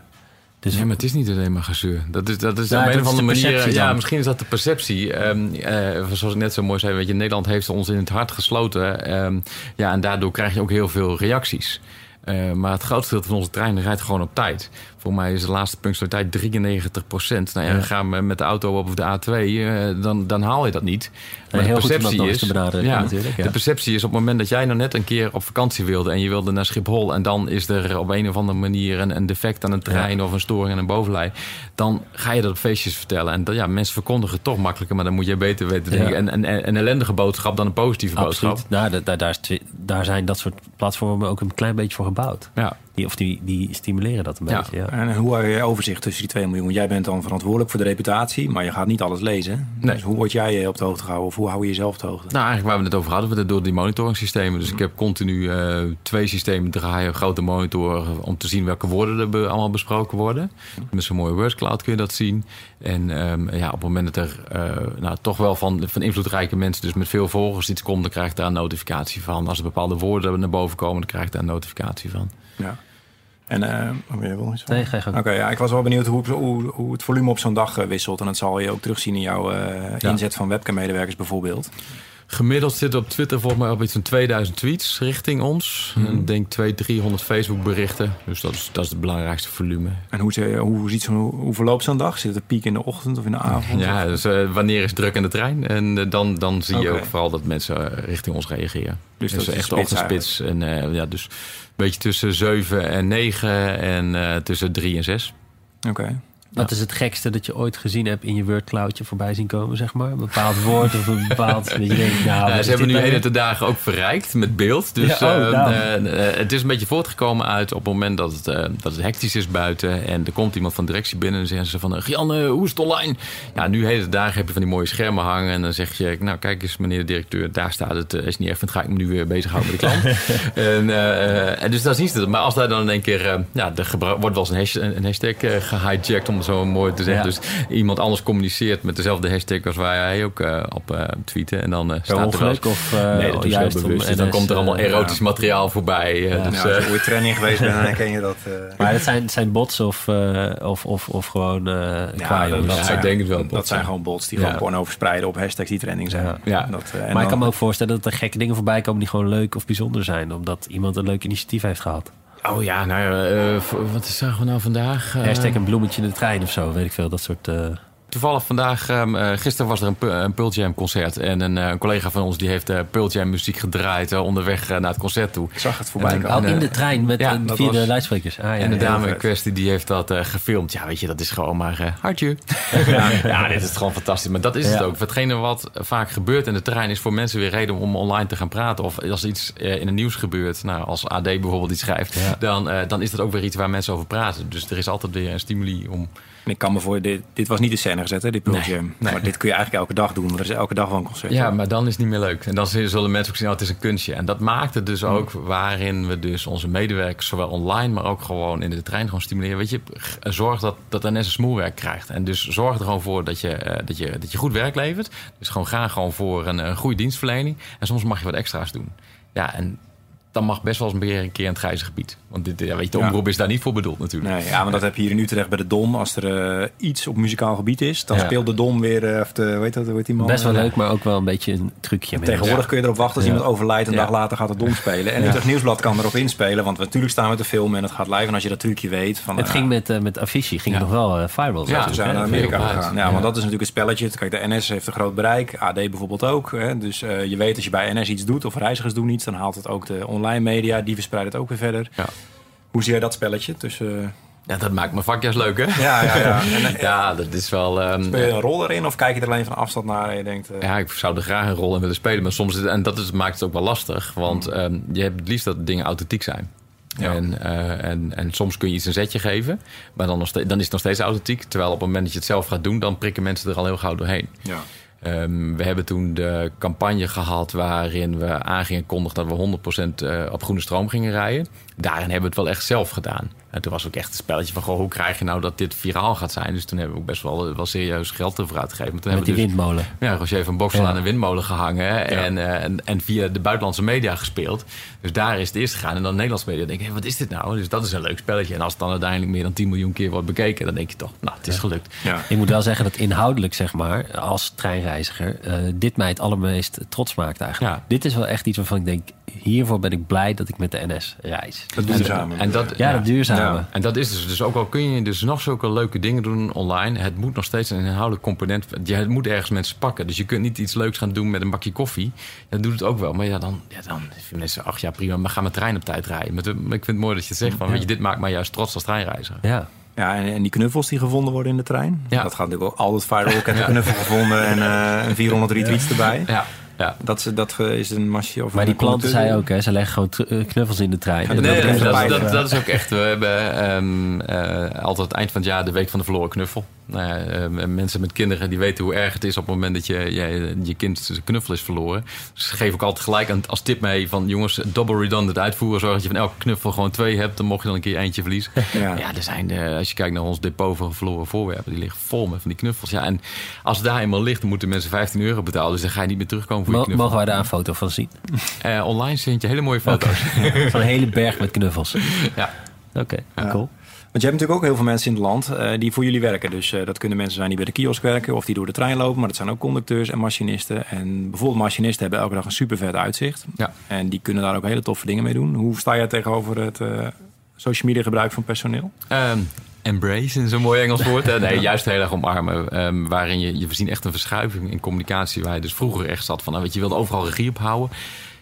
Dus Ja, maar het is niet alleen maar gezeur. Dat is, dat is Ja, op een of andere de manier. Ja, dan. misschien is dat de perceptie. Ehm, eh, zoals ik net zo mooi zei, weet je, Nederland heeft ons in het hart gesloten. Ehm, ja, en daardoor krijg je ook heel veel reacties. Eh, maar het grootste van onze trein rijdt gewoon op tijd. Voor mij is de laatste punctualiteit 93 procent. Nou ja, Ja. gaan we met de auto op of de A2, eh, dan, dan haal je dat niet. Maar heel de perceptie is, te ja, natuurlijk, de perceptie is op het moment dat jij nou net een keer op vakantie wilde en je wilde naar Schiphol en dan is er op een of andere manier een, een defect aan een trein of een storing aan een bovenlei, dan ga je dat op feestjes vertellen. En ja, mensen verkondigen het toch makkelijker, maar dan moet je beter weten. Een, een, een ellendige boodschap dan een positieve absoluut. boodschap. Nou, daar, daar, daar zijn dat soort platformen ook een klein beetje voor gebouwd. Ja. Die, of die, die stimuleren dat een Ja. beetje. Ja. En hoe hou je overzicht tussen die 2 miljoen? Jij bent dan verantwoordelijk voor de reputatie, maar je gaat niet alles lezen. Nee. Dus hoe word jij op de hoogte gehouden? Of hoe hou je jezelf op de hoogte? Nou, eigenlijk waar we het over hadden, we dat door die monitoringsystemen. Dus ik heb continu eh, twee systemen draaien, grote monitoren, om te zien welke woorden er be- allemaal besproken worden. Met zo'n mooie WordCloud kun je dat zien. En ehm, ja, op het moment dat er eh, nou, toch wel van, van invloedrijke mensen, dus met veel volgers iets komt, dan krijg ik daar een notificatie van. Als er bepaalde woorden naar boven komen, dan krijg ik daar een notificatie van. Ja. En, uh, oh, je wil iets Nee, ga je Oké, ja, ik was wel benieuwd hoe, hoe, hoe het volume op zo'n dag wisselt. En dat zal je ook terugzien in jouw uh, ja. inzet van webcam-medewerkers bijvoorbeeld. Gemiddeld zit op Twitter volgens mij op iets van 2000 tweets richting ons. Mhm. En ik denk 200, 300 Facebook berichten. Dus dat is, dat is het belangrijkste volume. En hoe, hoe, hoe, ziet zo'n, hoe verloopt zo'n dag? Zit het piek in de ochtend of in de avond? Ja, of? dus uh, wanneer is druk in de trein? En uh, dan, dan zie je ook vooral dat mensen richting ons reageren. Dus, dus dat echt is ochtendspits. En uh, ja, dus beetje tussen 7 en 9 en tussen 3 en 6. Oké. Okay. Wat is het gekste dat je ooit gezien hebt in je wordcloudje voorbij zien komen, zeg maar? Een bepaald woord of een bepaald... dat je denkt, nou, ja, ze hebben nu hele te dagen ook verrijkt met beeld. Dus ja, oh, nou. uh, uh, het is een beetje voortgekomen uit op het moment dat het, uh, dat het hectisch is buiten. En er komt iemand van directie binnen en zeggen ze van... Gianne, hoe is het online? Ja, nu hele dagen heb je van die mooie schermen hangen. En dan zeg je, nou kijk eens meneer de directeur, daar staat het. is niet echt, ga ik me nu weer bezighouden met de klant. en, en, dus dan zien ze het. Maar als daar dan in één keer... ja, er wordt wel eens een hashtag, een hashtag gehijacked om zo mooi te zeggen. Ja. Dus iemand anders communiceert met dezelfde hashtag als waar jij ook uh, op uh, tweeten. En dan uh, staat er wel... of nee, dat is bewust. Dus dan komt er allemaal erotisch ja. materiaal voorbij. Ja. dus, als je ooit training geweest bent, dan herken je dat. Maar dat zijn, zijn bots of, of, of, of gewoon uh, ja, dat, dat zijn, ik denk het wel. Dat zijn gewoon bots die gewoon porno verspreiden op hashtags die trending zijn. Ja. Dat, maar dan, ik kan me ook voorstellen dat er gekke dingen voorbij komen die gewoon leuk of bijzonder zijn. Omdat iemand een leuk initiatief heeft gehad. Oh ja, nou ja, uh, wat zagen we nou vandaag? Uh, Hashtag een bloemetje in de trein of zo, weet ik veel. Dat soort... Uh... Toevallig vandaag, um, uh, gisteren was er een, een Pearl Jam concert. En een, uh, een, collega van ons die heeft uh, Pearl Jam muziek gedraaid onderweg naar het concert toe. Ik zag het voorbij komen. Oh, in de trein met ja, via de luidsprekers. Ah, ja, en de dame in kwestie die heeft dat gefilmd. Ja, weet je, dat is gewoon maar hartje. ja, ja, dit is gewoon fantastisch. Maar dat is het ook. Hetgene wat vaak gebeurt in de trein is voor mensen weer reden om online te gaan praten. Of als iets in het nieuws gebeurt, nou, als AD bijvoorbeeld iets schrijft, dan, dan is dat ook weer iets waar mensen over praten. Dus er is altijd weer een stimuli om... Ik kan me voor, dit, dit was niet de scène gezet, hè, dit Pearl Jam. Nee, nee. Maar dit kun je eigenlijk elke dag doen. Er is elke dag wel een concert. Ja, maar dan is het niet meer leuk. En dan zullen mensen ook zien, oh, het is een kunstje. En dat maakt het dus ook waarin we dus onze medewerkers, zowel online, maar ook gewoon in de trein gewoon stimuleren. Weet je, zorg dat, dat NS een smoelwerk krijgt. En dus zorg er gewoon voor dat je, uh, dat je, dat je goed werk levert. Dus gewoon ga gewoon voor een, een goede dienstverlening. En soms mag je wat extra's doen. Ja, en dan mag best wel eens een keer in het grijze gebied. Want dit, ja, weet je, de omroep ja. is daar niet voor bedoeld natuurlijk. Nee, ja, maar dat heb je hier in Utrecht bij de Dom. Als er uh, iets op muzikaal gebied is, dan ja. speelt de Dom weer... Uh, of de, weet dat, weet die man, best wel leuk, maar ook wel een beetje een trucje. Tegenwoordig kun je erop wachten als iemand overlijdt. Een dag later gaat de Dom spelen. En Utrecht Nieuwsblad kan erop inspelen. Want natuurlijk staan we te filmen en het gaat live. En als je dat trucje weet... Van, het ging met, uh, met Avicii, ging nog wel viral. Ja, ze zijn naar Amerika gegaan. Ja, want dat is natuurlijk een spelletje. Kijk, de NS heeft een groot bereik. AD bijvoorbeeld ook. Hè. Dus je weet als je bij NS iets doet of reizigers doen iets... dan haalt het ook de online media. Die verspreiden het ook weer verder. Ja. Hoe zie jij dat spelletje tussen... Ja, dat maakt mijn vak juist leuk, hè? Ja, ja, ja. En, ja, dat is wel... Um, Speel je een rol erin of kijk je er alleen van afstand naar en je denkt... Uh... Ja, ik zou er graag een rol in willen spelen. Maar soms... En dat is, maakt het ook wel lastig. Want mm. um, je hebt het liefst dat dingen authentiek zijn. Ja. En, uh, en, en soms kun je iets een zetje geven. Maar dan, nog steeds, dan is het nog steeds authentiek. Terwijl op het moment dat je het zelf gaat doen... dan prikken mensen er al heel gauw doorheen. Ja. Um, we hebben toen de campagne gehad waarin we aangingen kondigden dat we 100% uh, op groene stroom gingen rijden. Daarin hebben we het wel echt zelf gedaan. En toen was ook echt een spelletje van, goh, hoe krijg je nou dat dit viraal gaat zijn? Dus toen hebben we ook best wel, wel serieus geld ervoor uitgegeven. Maar toen Met die dus, windmolen. Ja, Roger van Boksel ja. aan een windmolen gehangen ja. en, uh, en, en, via de buitenlandse media gespeeld. Dus daar is het eerst gegaan. En dan Nederlandse media denk ik, hey, wat is dit nou? Dus dat is een leuk spelletje. En als het dan uiteindelijk meer dan 10 miljoen keer wordt bekeken, dan denk je toch, nou, het is gelukt. Ja. Ik moet wel zeggen dat inhoudelijk, zeg maar, als treinreiziger, uh, dit mij het allermeest trots maakt eigenlijk. Dit is wel echt iets waarvan ik denk, hiervoor ben ik blij dat ik met de NS reis. Dat duurzame. En dat, ja, dat duurzame. Ja. En dat is dus, dus ook al kun je dus nog zulke leuke dingen doen online, het moet nog steeds een inhoudelijk component. Je het moet ergens mensen pakken. Dus je kunt niet iets leuks gaan doen met een bakje koffie. Dat doet het ook wel. Maar ja, dan, ja, dan vinden mensen, ach ja, prima, maar ga mijn trein op tijd rijden. Maar ik vind het mooi dat je het zegt van, weet je, dit maakt mij juist trots als treinreiziger. Ja. Ja, en, en, die knuffels die gevonden worden in de trein. Ja. Dat gaat natuurlijk ook altijd viral. Ik heb een knuffel gevonden en uh, 400 retweets erbij. Ja. Ja. Dat, dat is een masje of Maar die planten zei ook, hè, ze leggen gewoon knuffels in de trein. Ja, nee, dat, dat, dat, dat, is ook echt. We hebben um, uh, altijd het eind van het jaar de week van de verloren knuffel. Nou uh, mensen met kinderen die weten hoe erg het is op het moment dat je je, je kind zijn knuffel is verloren. Dus ze geven ook altijd gelijk als tip mee van jongens, double redundant uitvoeren. Zorg dat je van elke knuffel gewoon twee hebt. Dan mocht je dan een keer eentje verliezen. Ja, ja er zijn de, als je kijkt naar ons depot van verloren voorwerpen, die liggen vol met van die knuffels. Ja, en als het daar eenmaal ligt, dan moeten mensen 15 euro betalen. Dus dan ga je niet meer terugkomen voor je knuffel. Mogen wij daar een foto van zien? Uh, online vind je hele mooie foto's. van een hele berg met knuffels. Ja. Oké, Ja. cool. Want je hebt natuurlijk ook heel veel mensen in het land eh, die voor jullie werken. Dus eh, dat kunnen mensen zijn die bij de kiosk werken of die door de trein lopen. Maar dat zijn ook conducteurs en machinisten. En bijvoorbeeld machinisten hebben elke dag een super vet uitzicht. Ja. En die kunnen daar ook hele toffe dingen mee doen. Hoe sta jij tegenover het eh, social media gebruik van personeel? Ehm, embrace in zo'n mooi Engels woord. hè? Nee, juist heel erg omarmen. Ehm, waarin je, je ziet echt een verschuiving in communicatie. Waar je dus vroeger echt zat van, nou, weet je, je wilde overal regie op houden.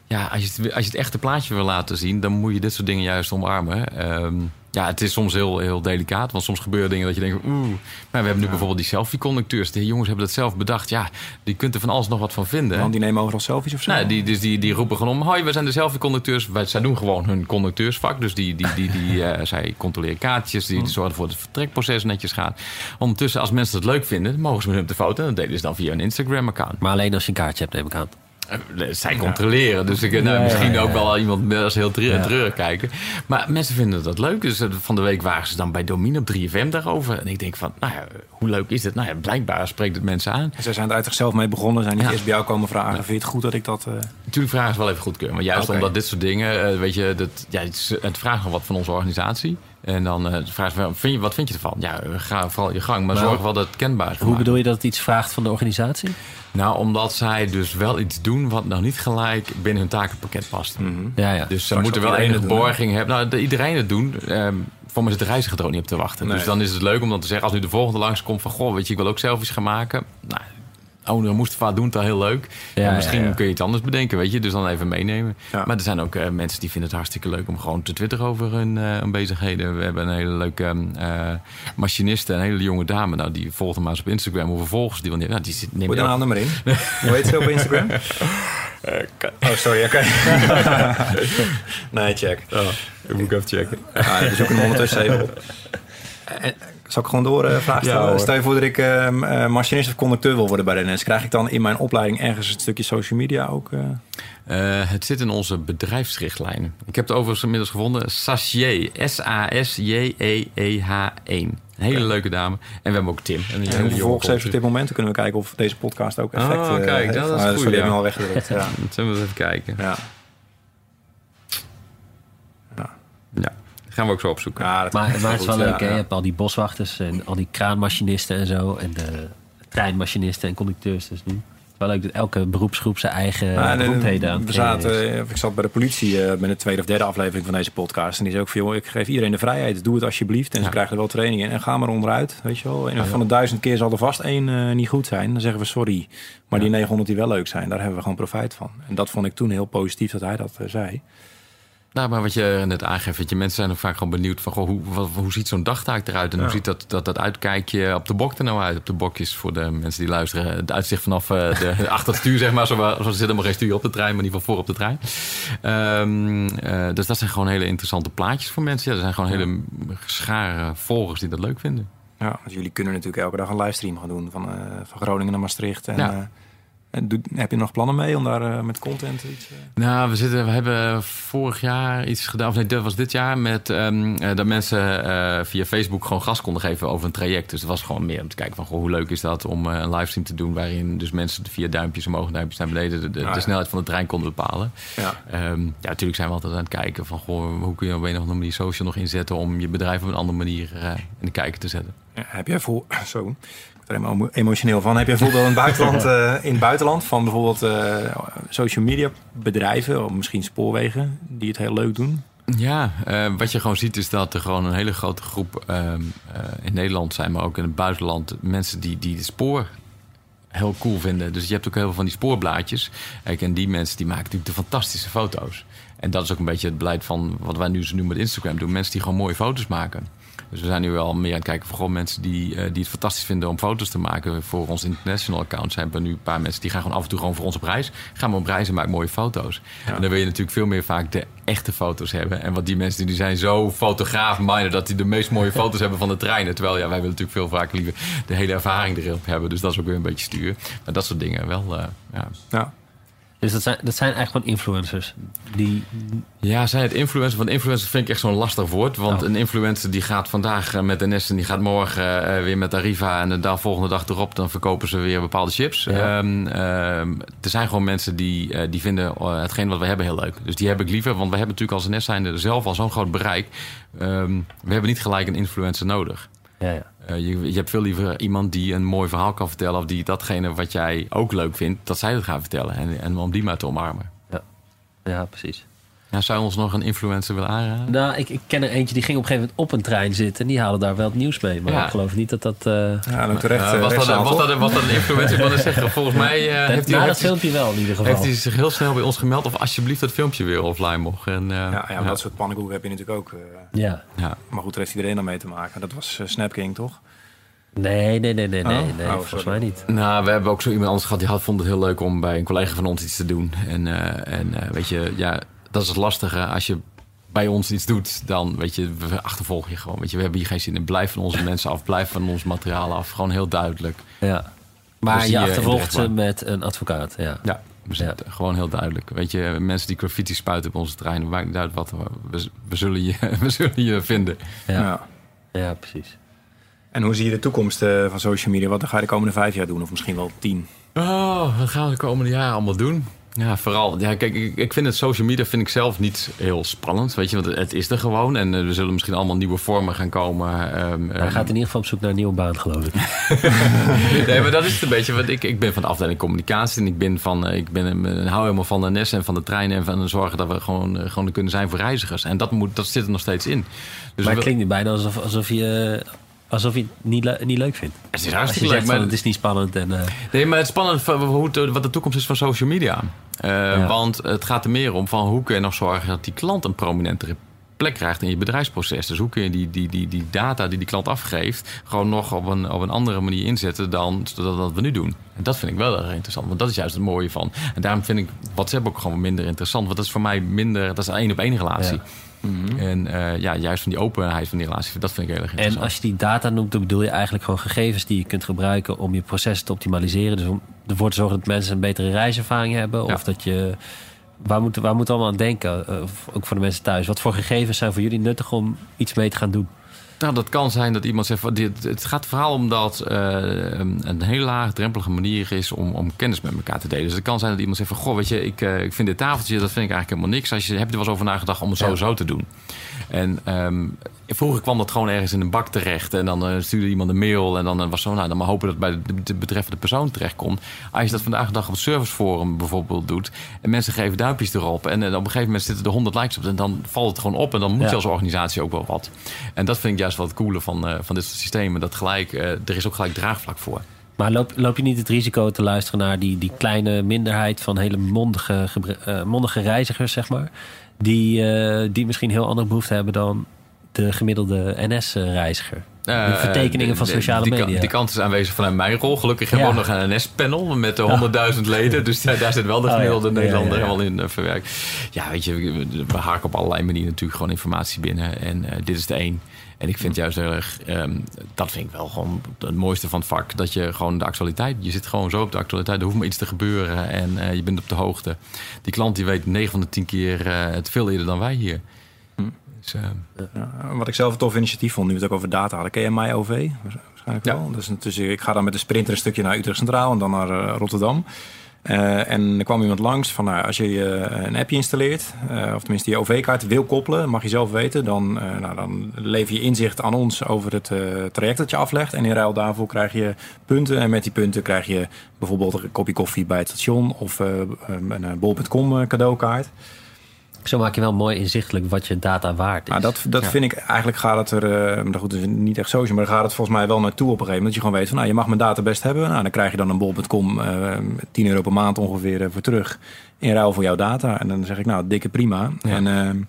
Ja, als je, het, als je het echte plaatje wil laten zien, dan moet je dit soort dingen juist omarmen. Ehm, ja, het is soms heel, heel delicaat, want soms gebeuren dingen dat je denkt, oeh. Maar we hebben nu bijvoorbeeld die selfie-conducteurs. De jongens hebben dat zelf bedacht. Ja, die kunt er van alles nog wat van vinden. Want die nemen overal selfies of zo? Nou, die, dus die, die roepen gewoon om: Hoi, wij zijn de selfie-conducteurs. Wij, zij doen gewoon hun conducteursvak. Dus die, die, die, die, eh, zij controleren kaartjes. Die, die zorgen ervoor dat het vertrekproces netjes gaat. Ondertussen, als mensen het leuk vinden, mogen ze met hun op de foto. En dat delen ze dan via een Instagram-account. Maar alleen als je een kaartje hebt, neem ik aan. Eh, Zij controleren. Dus ik, nou, misschien ook wel iemand als heel treurig, kijken. Maar mensen vinden dat leuk. Dus eh, van de week waren ze dan bij Domine op 3FM daarover. En ik denk van, nou ja, hoe leuk is het? Nou ja, blijkbaar spreekt het mensen aan. Zij zijn er uit zichzelf mee begonnen. Zijn niet eerst bij jou komen vragen. Vind je het goed dat ik dat... eh, Natuurlijk vragen ze wel even goedkeuren. Maar juist omdat dit soort dingen, eh, weet je, dat, ja, het, vraagt gewoon wat van onze organisatie. En dan eh vragen ze, vind je, wat vind je ervan? Ja, eh, ga vooral je gang, maar zorg wel dat het kenbaar is. Hoe bedoel je dat het iets vraagt van de organisatie? Nou, omdat zij dus wel iets doen wat nou niet gelijk binnen hun takenpakket past. Ja, ja. Dus ze moeten wel het hè? borging hebben. Nou, de- iedereen het doen. Ehm voor mij zit de reiziger er ook niet op te wachten. Nee. Dus dan is het leuk om dan te zeggen, als nu de volgende langskomt van... Goh, weet je, ik wil ook selfies gaan maken. Nou, Owner Mustafa doen het al heel leuk. Ja, En misschien ja, ja. kun je iets anders bedenken, weet je. Dus dan even meenemen. Ja. Maar er zijn ook eh, mensen die vinden het hartstikke leuk om gewoon te twitteren over hun, eh, hun bezigheden. We hebben een hele leuke ehm, eh, machiniste, een hele jonge dame. Nou, die volgt hem maar eens op Instagram. Hoeveel volgers die wil nemen. Nou, die zit, neem Gooi je dan ook- aan maar in. Hoe heet ze op Instagram? oh, sorry, oké. nee, check. Oh, ik moet ik even checken. Ja, we zoeken hem ondertussen even op. En, zal ik gewoon door eh, vragen stellen? hoor. Stel je voor dat ik ehm, eh, machinist of conducteur wil worden bij de NS. Krijg ik dan in mijn opleiding ergens een stukje social media ook? eh? Het zit in onze bedrijfsrichtlijn. Ik heb het overigens inmiddels gevonden. Sasje. S-A-S-J-E-E-H-1. Een hele leuke dame. En we hebben ook Tim. En En jonge heeft op dit moment? Dan kunnen we kijken of deze podcast ook effect Oh, kijk, heeft. dat is Ah, goed, sorry, ik ja. ben al weggedrukt. Ja. Zullen we eens even kijken. Ja. Ja. Gaan we ook zo opzoeken. Ja, dat Maar, het is wel leuk, ja, hè? Je hebt al die boswachters en al die kraanmachinisten en zo. En de treinmachinisten en conducteurs dus nu. Het is wel leuk dat elke beroepsgroep zijn eigen Nou, de- beroemdheden aan we zaten, eh, Ik zat bij de politie eh, bij de tweede of derde aflevering van deze podcast. En die zei ook van, joh, ik geef iedereen de vrijheid. Doe het alsjeblieft. En ze krijgen er wel training in. En ga maar onderuit, weet je wel. En van de duizend keer zal er vast één eh, niet goed zijn. Dan zeggen we sorry. Maar die 900 die wel leuk zijn, daar hebben we gewoon profijt van. En dat vond ik toen heel positief dat hij dat zei. Nou, maar wat je net aangeeft, weet je, mensen zijn ook vaak gewoon benieuwd van goh, hoe, wat- hoe ziet zo'n dagtaak eruit en Ja. hoe ziet dat, dat, dat uitkijkje op de bok er nou uit? Op de bokjes voor de mensen die luisteren. Het uitzicht vanaf eh, de, achter het stuur, zeg maar. Zo, zo zit helemaal geen stuur op de trein, maar in ieder geval voor op de trein. Ehm, eh, dus dat zijn gewoon hele interessante plaatjes voor mensen. Ja, er zijn gewoon hele schare volgers die dat leuk vinden. Ja, want jullie kunnen natuurlijk elke dag een livestream gaan doen van, eh, van Groningen naar Maastricht. En, Ja. En doe- heb je nog plannen mee om daar eh, met content iets... eh, Nou, we, zitten, we hebben vorig jaar iets gedaan, of nee, dat was dit jaar, met ehm, eh, dat mensen via Facebook gewoon gas konden geven over een traject. Dus het was gewoon meer om te kijken van goh, hoe leuk is dat om een livestream te doen waarin dus mensen via duimpjes omhoog duimpjes naar beneden de, de, de ja. snelheid van de trein konden bepalen. ja. Ehm, ja, natuurlijk zijn we altijd aan het kijken van goh, hoe kun je op een of andere manier social nog inzetten om je bedrijf op een andere manier in de kijker te zetten. Ja, heb jij voor... Zo, er emotioneel van. Heb jij voorbeeld in het buitenland, eh, in het buitenland van bijvoorbeeld eh, social media bedrijven... of misschien spoorwegen die het heel leuk doen? Ja, eh, wat je gewoon ziet is dat er gewoon een hele grote groep ehm, eh, in Nederland zijn, maar ook in het buitenland, mensen die, die het spoor heel cool vinden. Dus je hebt ook heel veel van die spoorblaadjes. Kijk, en die mensen die maken natuurlijk de fantastische foto's. En dat is ook een beetje het beleid van wat wij nu, nu met Instagram doen. Mensen die gewoon mooie foto's maken. Dus we zijn nu wel meer aan het kijken voor gewoon mensen die, eh, die het fantastisch vinden om foto's te maken. Voor ons international account zijn er nu een paar mensen die gaan gewoon af en toe gewoon voor ons op reis. Gaan we op reis en maken mooie foto's. En dan wil je natuurlijk veel meer vaak de echte foto's hebben. En wat die mensen die zijn zo fotograaf-minded dat die de meest mooie foto's hebben van de treinen. Terwijl ja, wij willen natuurlijk veel vaak liever de hele ervaring erop hebben. Dus dat is ook weer een beetje stuur. Maar dat soort dingen wel, eh, ja. Ja. Dus dat zijn, dat zijn eigenlijk gewoon influencers. Die, Ja, zijn het influencers? Want influencer vind ik echt zo'n lastig woord. Want Oh. een influencer die gaat vandaag eh, met NS en die gaat morgen eh, weer met Arriva. En de dag, volgende dag erop dan verkopen ze weer bepaalde chips. Ja. Ehm, ehm, er zijn gewoon mensen die, eh, die vinden hetgeen wat we hebben heel leuk. Dus die heb ik liever. Want we hebben natuurlijk als NS zijnde zelf al zo'n groot bereik. Ehm, we hebben niet gelijk een influencer nodig. ja, ja. Eh, je, hebt veel liever iemand die een mooi verhaal kan vertellen. Of die datgene wat jij ook leuk vindt, dat zij het gaan vertellen. En, en om die maar te omarmen. ja, precies. Ja, zou je ons nog een influencer willen aanraden? Nou, ik, ik ken er eentje die ging op een gegeven moment op een trein zitten. En die haalde daar wel het nieuws mee. Maar Ja. ik geloof niet dat dat... eh Ja, dan terecht. Eh, eh, was, dat, was, dat, was dat een influencer? Ik wilde zeggen, volgens mij eh, dat- heeft, dat hij, filmpje wel in ieder geval. heeft hij zich heel snel bij ons gemeld... of alsjeblieft dat filmpje weer offline mocht. En, eh, Ja, ja, maar dat soort pannenkoeken heb je natuurlijk ook. eh, Ja. ja. maar goed, daar heeft iedereen dan mee te maken. Dat was eh, Snap King, toch? Nee, nee, nee, nee, nee, Oh, nee oh, volgens mij niet. Nou, we hebben ook zo iemand anders gehad... die had, vond het heel leuk om bij een collega van ons iets te doen. En, eh, en eh, weet je, ja, dat is het lastige. Als je bij ons iets doet, dan weet je, we achtervolgen je gewoon. Weet je, we hebben hier geen zin in. Blijf van onze mensen af, blijf van ons materiaal af. Gewoon heel duidelijk. Ja. Maar Dus je achtervolgt ze met een advocaat, ja. Ja, we zijn gewoon heel duidelijk. Weet je, mensen die graffiti spuiten op onze terrein... maakt niet uit wat, we, we, zullen, je, we zullen je vinden. Ja, Ja. ja precies. En hoe zie je de toekomst eh, van social media? Wat ga je de komende vijf jaar doen? Of misschien wel tien? Oh, wat gaan we de komende jaren allemaal doen? Ja, vooral. Ja, kijk, ik, ik vind het social media vind ik zelf niet heel spannend. Weet je, want het, is er gewoon. En eh, er zullen misschien allemaal nieuwe vormen gaan komen. ehm, Hij gaat in ieder geval op zoek naar een nieuwe baan, geloof ik. nee, maar dat is het een beetje. Want ik, ik ben van de afdeling communicatie. En ik ben van, eh, ik ben, een- hou helemaal van de NS en van de treinen. En van de zorgen dat we gewoon, eh, gewoon er kunnen zijn voor reizigers. En dat, moet, dat zit er nog steeds in. Dus maar het we- klinkt nu bijna alsof, alsof je, alsof je het niet, le- niet leuk vindt. het is hartstikke leuk. van, Maar het is niet spannend en... eh, Nee, maar het is spannend hoe het, wat de toekomst is van social media. Eh, Want het gaat er meer om van hoe kun je nog zorgen dat die klant een prominentere plek krijgt in je bedrijfsproces. Dus hoe kun je die, die, die, die data die die klant afgeeft... gewoon nog op een, op een andere manier inzetten dan dat, dat we nu doen. En dat vind ik wel erg interessant, want dat is juist het mooie van. En daarom vind ik WhatsApp ook gewoon minder interessant. Want dat is voor mij minder, dat is een één-op-één relatie. En eh, ja, juist van die openheid van die relatie, dat vind ik heel erg En interessant. als je die data noemt, dan bedoel je eigenlijk gewoon gegevens die je kunt gebruiken om je proces te optimaliseren. Dus om ervoor te zorgen dat mensen een betere reiservaring hebben. Ja. Of dat je. Waar moeten waar moeten we allemaal aan denken? Eh, ook voor de mensen thuis. Wat voor gegevens zijn voor jullie nuttig om iets mee te gaan doen? Nou, dat kan zijn dat iemand zegt... van, dit, het gaat vooral om dat eh, een hele laagdrempelige manier is om, om kennis met elkaar te delen. Dus het kan zijn dat iemand zegt van... goh, weet je, ik, eh, ik vind dit tafeltje, dat vind ik eigenlijk helemaal niks. Als je, heb je er wel eens over nagedacht om het Ja. sowieso te doen? En ehm, vroeger kwam dat gewoon ergens in een bak terecht. En dan eh, stuurde iemand een mail. En dan eh, was zo, nou, dan maar hopen dat het bij de, de betreffende persoon terechtkomt. Als je dat vandaag de dag op het serviceforum bijvoorbeeld doet. En mensen geven duimpjes erop. En, op een gegeven moment zitten er 100 likes op. En dan valt het gewoon op. En dan moet Ja. je als organisatie ook wel wat. En dat vind ik juist wel het coole van, eh, van dit soort systemen. Dat gelijk, er is ook gelijk draagvlak voor. Maar loop, loop je niet het risico te luisteren naar die, die kleine minderheid van hele mondige, mondige reizigers, zeg maar? Die, eh, die misschien heel andere behoefte hebben dan de gemiddelde NS-reiziger. De Eh, vertekeningen van sociale die, media. kan- Die kant is aanwezig vanuit mijn rol. Gelukkig hebben we Ja. ook nog een NS-panel met eh, 100.000 leden. Dus daar, daar zit wel de Oh, ja. gemiddelde Nederlander ja, helemaal in eh, verwerkt. Ja, weet je, we, we haken op allerlei manieren natuurlijk gewoon informatie binnen. En dit is de één. En ik vind juist heel erg, ehm, dat vind ik wel gewoon het mooiste van het vak. Dat je gewoon de actualiteit, je zit gewoon zo op de actualiteit. Er hoeft maar iets te gebeuren en eh, je bent op de hoogte. Die klant die weet 9 van de 10 keer eh, het veel eerder dan wij hier. Dus, eh, Ja, wat ik zelf een tof initiatief vond, nu we het ook over data hadden. Ken je mij OV? Waarschijnlijk Ja. wel. Dus, dus ik ga dan met de sprinter een stukje naar Utrecht Centraal en dan naar eh, Rotterdam. Eh, en er kwam iemand langs van, nou, als je eh, een appje installeert, eh, of tenminste je OV-kaart wil koppelen, mag je zelf weten, dan, nou, dan lever je inzicht aan ons over het traject dat je aflegt. En in ruil daarvoor krijg je punten. En met die punten krijg je bijvoorbeeld een kopje koffie bij het station of een bol.com cadeaukaart. Zo maak je wel mooi inzichtelijk wat je data waard is. Nou, dat, dat Ja. vind ik eigenlijk gaat het er, uh, goed, dus niet echt social, maar daar gaat het volgens mij wel naartoe op een gegeven moment. Dat je gewoon weet van, nou, je mag mijn data best hebben. Nou, dan krijg je dan een bol.com uh, 10 euro per maand ongeveer uh, voor terug in ruil voor jouw data. En dan zeg ik, nou, dikke prima. Ja. En uh,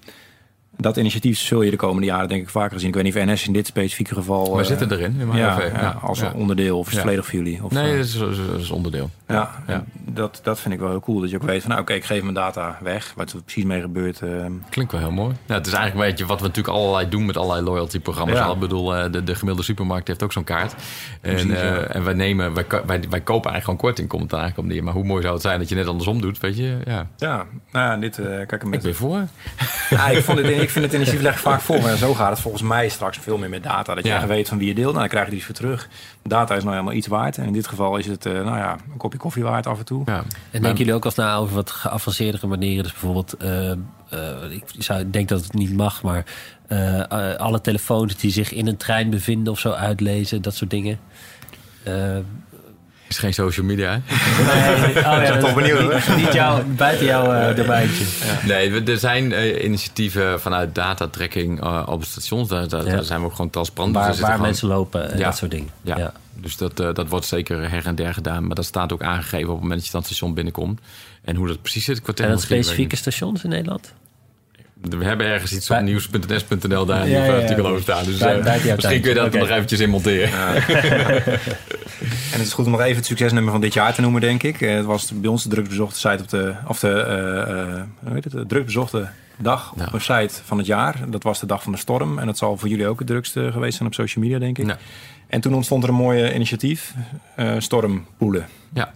dat initiatief zul je de komende jaren denk ik vaker zien. Ik weet niet of NS in dit specifieke geval... we zitten erin. In ja, als onderdeel of is het volledig voor jullie? Of, nee, uh, dat is, dat is onderdeel. ja, Ja. dat, dat vind ik wel heel cool. Dat je ook weet van, nou oké, ik geef mijn data weg. Wat er precies mee gebeurt. eh, Klinkt wel heel mooi. Ja, het is eigenlijk een beetje wat we natuurlijk allerlei doen met allerlei loyalty-programma's. Ja. Ik bedoel, eh, de, de gemiddelde supermarkt heeft ook zo'n kaart. En, eh, ja. en wij, nemen, wij, wij, wij kopen eigenlijk gewoon korting, komt het eigenlijk om neer. Maar hoe mooi zou het zijn dat je net andersom doet, weet je? Ja, ja, nou ja, dit, eh, kijk, ik met, ben voor. ja, ik, vond het, ik vind het initiatief leg ik vaak voor. Maar zo gaat het volgens mij straks veel meer met data. Dat je Ja. weet van wie je deelt. Nou, dan krijg je iets voor terug. Data is nou helemaal iets waard. En in dit geval is het, eh, nou ja, een kopje koffie waard af en toe. Ja. En denken jullie ook wel eens na over wat geavanceerdere manieren? Dus bijvoorbeeld, eh, eh, ik zou, denk dat het niet mag, maar alle telefoons die zich in een trein bevinden of zo uitlezen, dat soort dingen. Is geen social media, hè? nee, oh ja, toch benieuwd, hoor. niet, niet jou, buiten jouw eh domeintje. Nee, we- er zijn eh, initiatieven vanuit datatracking eh op stations. Daar, daar, Ja. daar zijn we ook gewoon transparant. Dus Waar, zitten waar gewoon- mensen lopen en Ja. dat soort dingen. Ja. Ja. Dus dat, eh, dat wordt zeker her en der gedaan. Maar dat staat ook aangegeven op het moment dat je dan het station binnenkomt. En hoe dat precies zit, ik En dat specifieke stations in Nederland? We hebben ergens iets op nieuws.ns.nl daar Ja, een ja, ja. artikel over staan. Dus Bij- eh, misschien kun je dat er nog eventjes in monteren. En het is goed om nog even het succesnummer van dit jaar te noemen, denk ik. Eh, Het was bij ons de drukbezochte site op de, of de, eh, eh, hoe heet het, de drukbezochte dag op een site van het jaar. Dat was de dag van de storm. En dat zal voor jullie ook het drukste geweest zijn op social media, denk ik. En toen ontstond er een mooie initiatief, eh stormpoelen. Ja.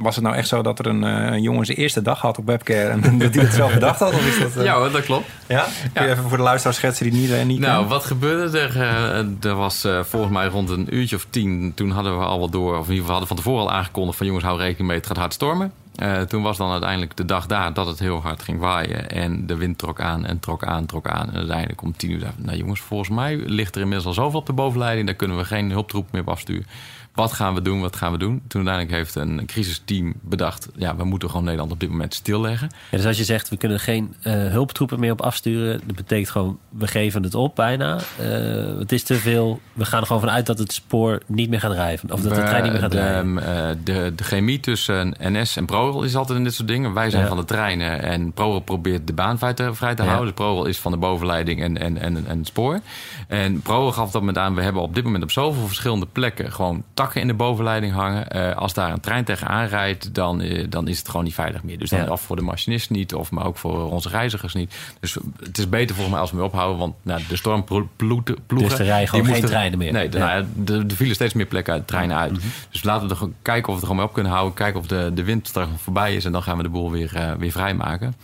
Was het nou echt zo dat er een, eh, een jongen zijn eerste dag had op webcare en dat hij het zelf bedacht had? Of is dat, eh, ja dat klopt. ja? Kun je even voor de luisteraar schetsen die niet, eh, niet Nou, kennen? wat gebeurde er? Eh, er was eh, volgens mij rond een uurtje of tien. Toen hadden we al wel door, of in ieder geval hadden we van tevoren al aangekondigd van jongens, hou rekening mee, het gaat hard stormen. Eh, toen was dan uiteindelijk de dag daar dat het heel hard ging waaien. En de wind trok aan en trok aan, trok aan. En uiteindelijk om tien uur nou jongens, volgens mij ligt er inmiddels al zoveel op de bovenleiding. Daar kunnen we geen hulptroep meer op afsturen. Wat gaan we doen? Wat gaan we doen? Toen uiteindelijk heeft een crisisteam bedacht, ja, we moeten gewoon Nederland op dit moment stilleggen. Ja, dus als je zegt, we kunnen geen eh, hulptroepen meer op afsturen... dat betekent gewoon, we geven het op bijna. Eh, het is te veel. We gaan er gewoon vanuit dat het spoor niet meer gaat drijven. Of dat de trein niet meer gaat de, rijden. eh, de, de chemie tussen NS en ProRail is altijd in dit soort dingen. Wij zijn Ja. van de treinen en ProRail probeert de baan vrij te, vrij te Ja. houden. Dus ProRail is van de bovenleiding en, en, en, en het spoor. En ProRail gaf dat moment aan... we hebben op dit moment op zoveel verschillende plekken... gewoon takken in de bovenleiding hangen. Eh, als daar een trein tegenaan rijdt, dan, eh, dan is het gewoon niet veilig meer. Dus dan Ja. of voor de machinist niet, of maar ook voor onze reizigers niet. Dus het is beter volgens mij als we mee ophouden... want nou, de stormploegen... Dus er rijden gewoon geen treinen meer. Nee, de, Ja. nou er, er vielen steeds meer plekken uit, treinen uit. Dus laten we er kijken of we het er gewoon mee op kunnen houden. Kijken of de, de wind straks voorbij is. En dan gaan we de boel weer, eh, weer vrijmaken.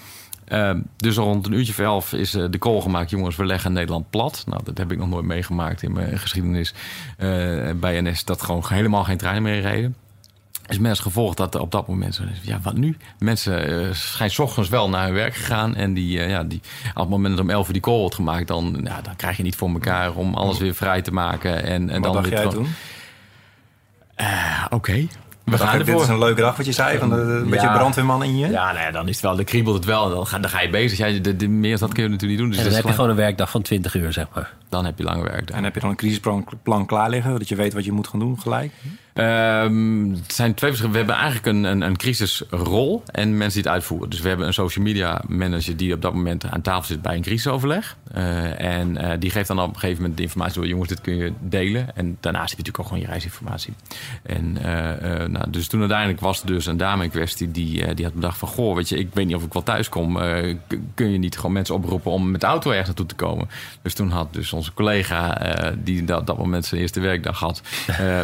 Ehm, dus rond een uurtje of elf is eh, de call gemaakt. Jongens, we leggen Nederland plat. Nou, dat heb ik nog nooit meegemaakt in mijn geschiedenis eh, bij NS. Dat gewoon helemaal geen treinen meer reden. Is mensen gevolgd dat op dat moment... Ja, wat nu? Mensen eh, zijn 's ochtends wel naar hun werk gegaan. En die, eh, ja, die, op het moment dat om 11 uur die call wordt gemaakt... Dan, ja, dan krijg je niet voor elkaar om alles weer vrij te maken. En, en Wat dan dacht weer jij toen? Oké, we gaan je, dit is ervoor. een leuke dag wat je zei, van de, een beetje brandweerman in je. Ja, nou ja, dan is het wel, dan kriebelt het wel. Dan ga, dan ga je bezig. Ja, de, de, meer dan dat kun je natuurlijk niet doen. Dus En dan heb je gewoon een werkdag van 20 uur, zeg maar. dan heb je lange werk. En heb je dan een crisisplan plan klaar liggen, dat je weet wat je moet gaan doen gelijk? Ehm, het zijn twee verschillende. We hebben eigenlijk een, een, een crisisrol en mensen die het uitvoeren. Dus we hebben een social media manager die op dat moment aan tafel zit bij een crisisoverleg. Eh, en eh, die geeft dan op een gegeven moment de informatie door: jongens, dit kun je delen. En daarnaast heb je natuurlijk ook gewoon je reisinformatie. En eh, nou, dus toen uiteindelijk was er dus een dame in kwestie die, die had bedacht van: goh, weet je, ik weet niet of ik wel thuis kom. Kun je niet gewoon mensen oproepen om met de auto ergens naartoe te komen? Dus toen had dus onze collega, die dat, dat moment zijn eerste werkdag had,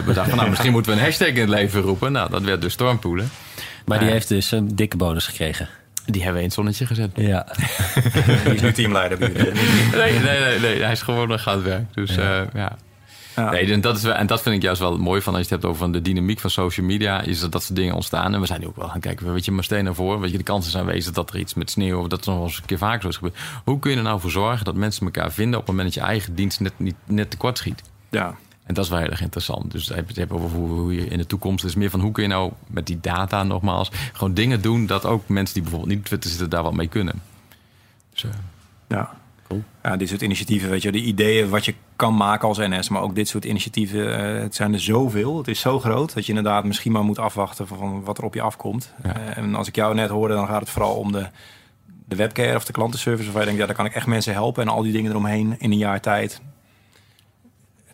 bedacht van: nou, misschien moeten we een hashtag in het leven roepen. Nou, dat werd dus stormpoelen. Maar die Eh. heeft dus een dikke bonus gekregen. Die hebben we in het zonnetje gezet. Ja. Die is nu teamleider. Nee, nee, nee, nee, hij is gewoon nog aan het werk. Dus ja. ja. Ja. Nee, en dat, is, wel- en dat vind ik juist wel mooi van als je het hebt over de dynamiek van social media. Is dat dat soort dingen ontstaan. En we zijn nu ook wel gaan kijken, weet je, maar steen naar voren. Weet je, de kansen zijn aanwezig dat er iets met sneeuw of dat er nog wel eens een keer vaker zo is gebeurd. Hoe kun je er nou voor zorgen dat mensen elkaar vinden op het moment dat je eigen dienst net, niet, net tekort schiet? Ja. En dat is wel heel erg interessant. Dus je het hebt over hoe, hoe je in de toekomst is meer van hoe kun je nou met die data nogmaals gewoon dingen doen dat ook mensen die bijvoorbeeld niet op Twitter zitten daar wat mee kunnen. Dus, eh, Ja. Ja, dit soort initiatieven, weet je, de ideeën wat je kan maken als NS, maar ook dit soort initiatieven, eh, het zijn er zoveel. Het is zo groot dat je inderdaad misschien maar moet afwachten van wat er op je afkomt. Ja. Eh, en als ik jou net hoorde, dan gaat het vooral om de, de webcare of de klantenservice, waarvan je denkt, ja, daar kan ik echt mensen helpen en al die dingen eromheen in een jaar tijd.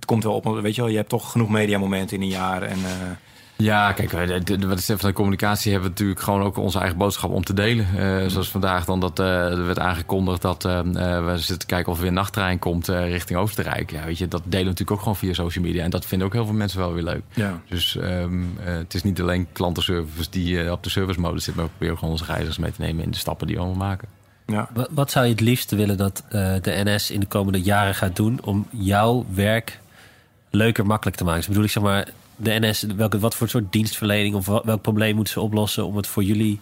Komt wel op, weet je wel, je hebt toch genoeg mediamomenten in een jaar en eh, Ja, kijk, de, wat is van de communicatie hebben we natuurlijk gewoon ook onze eigen boodschap om te delen. Uh, zoals vandaag dan dat uh, er werd aangekondigd dat uh, we zitten kijken of er weer een nachttrein komt richting Oostenrijk. Ja, weet je, dat delen we natuurlijk ook gewoon via social media. En dat vinden ook heel veel mensen wel weer leuk. Ja. Dus um, het is niet alleen klantenservice die op de service mode zit, maar we proberen gewoon onze reizigers mee te nemen in de stappen die we allemaal maken. Ja. Wat, wat zou je het liefst willen dat de NS in de komende jaren gaat doen om jouw werk leuker, makkelijk te maken? Dus bedoel ik zeg maar de NS, welke, wat voor soort dienstverlening of welk probleem moeten ze oplossen om het voor jullie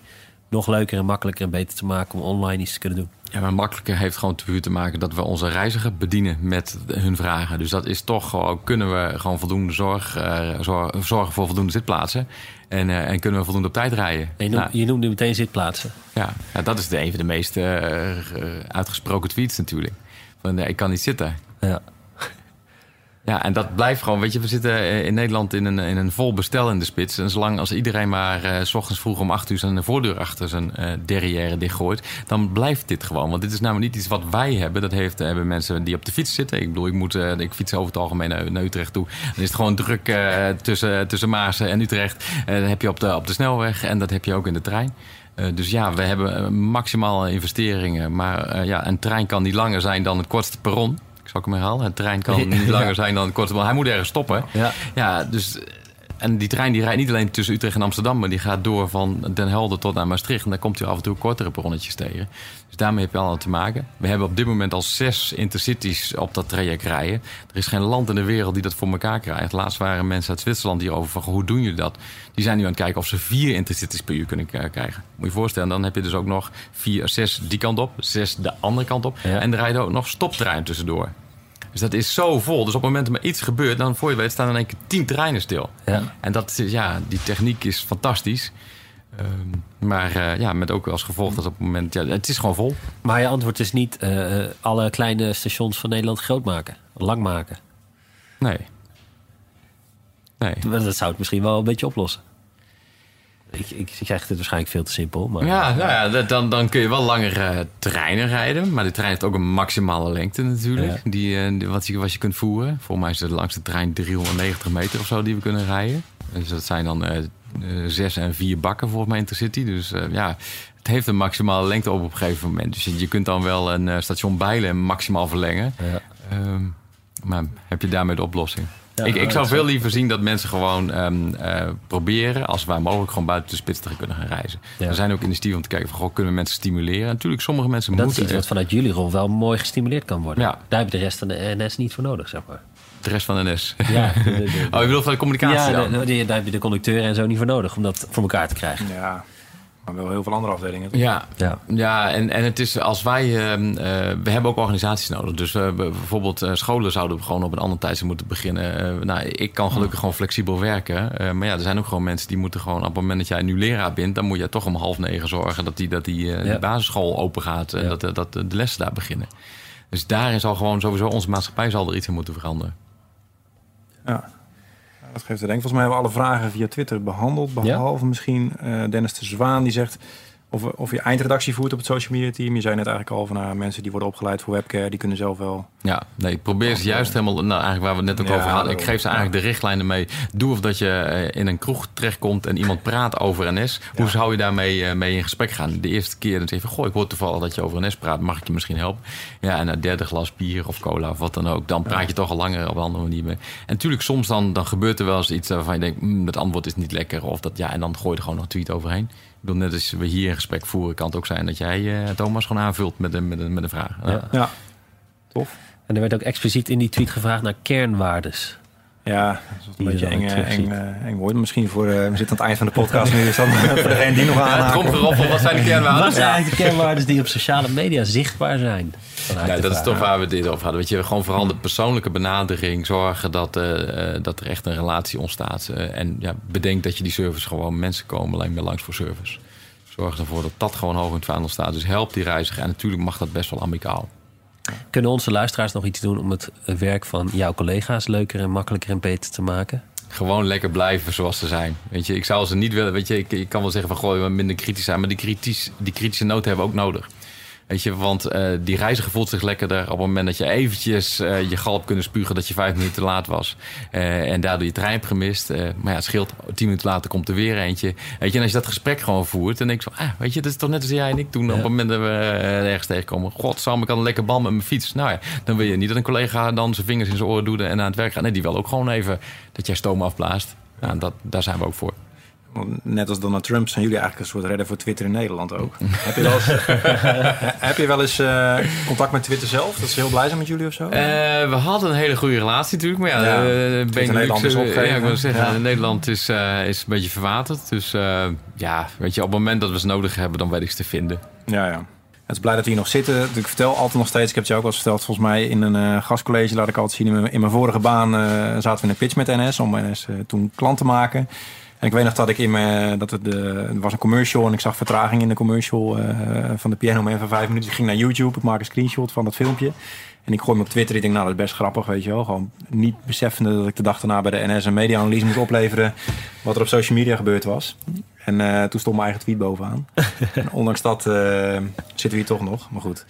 nog leuker en makkelijker en beter te maken om online iets te kunnen doen? Ja, maar makkelijker heeft gewoon puur te maken dat we onze reiziger bedienen met hun vragen. Dus dat is toch gewoon, kunnen we gewoon voldoende zorg, uh, zorg zorgen voor voldoende zitplaatsen. En, uh, en kunnen we voldoende op tijd rijden. je, noemt, nou, je noemt nu meteen zitplaatsen. Ja, ja, dat is de, een van de meest uh, uitgesproken tweets natuurlijk. Van, ik kan niet zitten. Ja. Ja, en dat blijft gewoon, weet je, we zitten eh, in Nederland in een, in een vol bestel in de spits. En zolang als iedereen maar uh, s ochtends vroeg om acht uur zijn voordeur achter zijn uh, derrière dichtgooit, dan blijft dit gewoon. Want dit is namelijk niet iets wat wij hebben. Dat heeft, hebben mensen die op de fiets zitten. Ik bedoel, ik, moet, ik fiets over het algemeen naar, Utrecht toe. Dan is het gewoon druk tussen, tussen Maarsen en Utrecht. En dat heb je op de, op de snelweg en dat heb je ook in de trein. Dus ja, we hebben maximale investeringen. Maar ja, een trein kan niet langer zijn dan het kortste perron. Ik zal ik hem herhalen. Het trein kan niet langer zijn dan kort. Hij moet ergens stoppen. Ja. ja, dus en die trein die rijdt niet alleen tussen Utrecht en Amsterdam, maar die gaat door van Den Helder tot naar Maastricht. En daar komt u af en toe kortere perronnetjes tegen. Dus daarmee heb je allemaal te maken. We hebben op dit moment al zes intercities op dat traject rijden. Er is geen land in de wereld die dat voor elkaar krijgt. Laatst waren mensen uit Zwitserland hierover van hoe doen jullie dat? Die zijn nu aan het kijken of ze vier intercities per uur kunnen krijgen. Moet je je voorstellen, dan heb je dus ook nog vier, zes die kant op, zes de andere kant op. Ja. En er rijden ook nog stoptrein tussendoor. Dus dat is zo vol. Dus op het moment dat er iets gebeurt, dan voor je weet staan in één keer tien treinen stil. Ja. En dat is, ja, die techniek is fantastisch. Um, maar uh, ja, met ook als gevolg dat op het moment, ja, het is gewoon vol. Maar je antwoord is niet uh, alle kleine stations van Nederland groot maken, lang maken. Nee. Nee. Dat zou het misschien wel een beetje oplossen. Ik, ik, ik krijg het waarschijnlijk veel te simpel. Maar... Ja, nou ja, dan, dan kun je wel langere uh, treinen rijden. Maar de trein heeft ook een maximale lengte natuurlijk. Ja. Die, uh, wat, je, wat je kunt voeren. Volgens mij is de langste trein 390 meter of zo die we kunnen rijden. Dus dat zijn dan uh, zes en vier bakken volgens mij Intercity. Dus ja, het heeft een maximale lengte op op een gegeven moment. Dus je, kunt dan wel een station Bijlen maximaal verlengen. Ja. Um, maar heb je daarmee de oplossing? Ja, ik, ik zou dat veel liever zien dat mensen gewoon um, uh, proberen, als waar mogelijk, gewoon buiten de spits te kunnen gaan reizen. Ja. Er zijn ook initiatieven om te kijken van, goh, kunnen we mensen stimuleren? Natuurlijk, sommige mensen dat moeten... is iets wat vanuit jullie rol wel mooi gestimuleerd kan worden. Ja. Daar heb je de rest van de NS niet voor nodig, zeg maar. De rest van de NS? Ja. oh, je bedoelt van de communicatie ja, dan? de, de, daar heb je de conducteur en zo niet voor nodig om dat voor elkaar te krijgen. Ja, maar wel heel veel andere afdelingen. toch? Ja, Ja. ja en, en het is als wij. Uh, uh, we hebben ook organisaties nodig. Dus uh, bijvoorbeeld uh, scholen zouden gewoon op een ander tijdstip moeten beginnen. Uh, nou, ik kan gelukkig gewoon flexibel werken. Uh, maar ja, er zijn ook gewoon mensen die moeten gewoon op het moment dat jij nu leraar bent, dan moet je toch om half negen zorgen dat die, dat die, uh, Ja. die basisschool open gaat en Ja. dat, dat de lessen daar beginnen. Dus daarin zal gewoon sowieso onze maatschappij zal er iets in moeten veranderen. Ja. Dat geeft te denken. Volgens mij hebben we alle vragen via Twitter behandeld. Behalve misschien eh, Dennis de Zwaan die zegt of, of je eindredactie voert op het social media team. Je zei net eigenlijk al van nou, mensen die worden opgeleid voor webcare, die kunnen zelf wel. Ja, nee, ik probeer ze juist helemaal, nou eigenlijk waar we het net ook Ja, over hadden. Ik geef ze eigenlijk de richtlijnen mee. Doe of dat je eh, in een kroeg terechtkomt en iemand praat over NS. Hoe zou je daarmee eh, mee in gesprek gaan? De eerste keer dan zeg je goh, ik hoor toevallig dat je over NS praat. Mag ik je misschien helpen? Ja, en na het derde glas bier of cola of wat dan ook. Dan praat je toch al langer op een andere manier mee. En natuurlijk, soms dan, dan gebeurt er wel eens iets waarvan je denkt, "Mm, dat antwoord is niet lekker. Of dat, ja, en dan gooi je er gewoon nog een tweet overheen. Ik bedoel, net als we hier een gesprek voeren, kan het ook zijn dat jij eh, Thomas gewoon aanvult met een, met een, met een vraag. Ja. Ja, tof. En er werd ook expliciet in die tweet gevraagd naar kernwaardes. Ja, dat is een Die beetje eng, eh, eng, eh, eng woord. Misschien voor, eh, we zitten aan het eind van de podcast nu. Is dan voor degene die nog Ja, het aanhaken. tromgeroffel, wat zijn de kernwaarden? Wat zijn eigenlijk de kernwaardes die op sociale media zichtbaar zijn? Ja, dat is toch waar we dit over hadden. Weet je, gewoon vooral de persoonlijke benadering. Zorgen dat, dat er echt een relatie ontstaat. Eh, en ja, bedenk dat je die service gewoon mensen komen alleen maar langs voor service. Zorg ervoor dat dat gewoon hoog in het vaandel staat. Dus help die reiziger. En natuurlijk mag dat best wel amicaal. Kunnen onze luisteraars nog iets doen om het werk van jouw collega's leuker en makkelijker en beter te maken? Gewoon lekker blijven zoals ze zijn. Weet je, ik zou ze niet willen. Weet je, ik, ik kan wel zeggen van goh, we minder kritisch zijn. Maar die, die kritische noten hebben we ook nodig. Weet je, want eh, die reiziger voelt zich lekkerder op het moment dat je eventjes uh, je galp kunnen spugen dat je vijf minuten te laat was. Uh, en daardoor je trein hebt gemist. maar ja, het scheelt, tien minuten later komt er weer eentje. Weet je, en als je dat gesprek gewoon voert, dan denk je van, ah, weet je, dat is toch net als jij en ik toen op het moment dat we ergens tegenkomen. God, zal ik kan een lekker bal met mijn fiets. Nou ja, dan wil je niet dat een collega dan zijn vingers in zijn oren doet en aan het werk gaat. Nee, die wil ook gewoon even dat jij stoom afblaast. Nou, dat, daar zijn we ook voor. Net als Donald Trump zijn jullie eigenlijk een soort redder voor Twitter in Nederland ook. heb je wel eens, heb je wel eens uh, contact met Twitter zelf? Dat ze heel blij zijn met jullie of zo? Uh, we hadden een hele goede relatie natuurlijk. Maar ja, ja uh, Nederland is opgegeven. Ja, ik wil zeggen, ja. Nederland is, is een beetje verwaterd. Dus ja, weet je, op het moment dat we ze nodig hebben, dan weet ik ze te vinden. Ja, ja. Het is blij dat we hier nog zitten. Ik vertel altijd nog steeds, ik heb het je ook al eens verteld, volgens mij in een gastcollege laat ik altijd zien. In mijn, in mijn vorige baan zaten we in een pitch met NS om NS toen klant te maken. En ik weet nog dat ik in mijn, dat het de, er was een commercial en ik zag vertraging in de commercial uh, van de piano man van vijf minuten. Ik ging naar YouTube, ik maak een screenshot van dat filmpje. En ik gooi hem op Twitter. Ik denk, nou, dat is best grappig, weet je wel. Gewoon niet beseffende dat ik de dag daarna bij de NS een media-analyse moest opleveren. wat er op social media gebeurd was. En uh, toen stond mijn eigen tweet bovenaan. en ondanks dat uh, zitten we hier toch nog. Maar goed.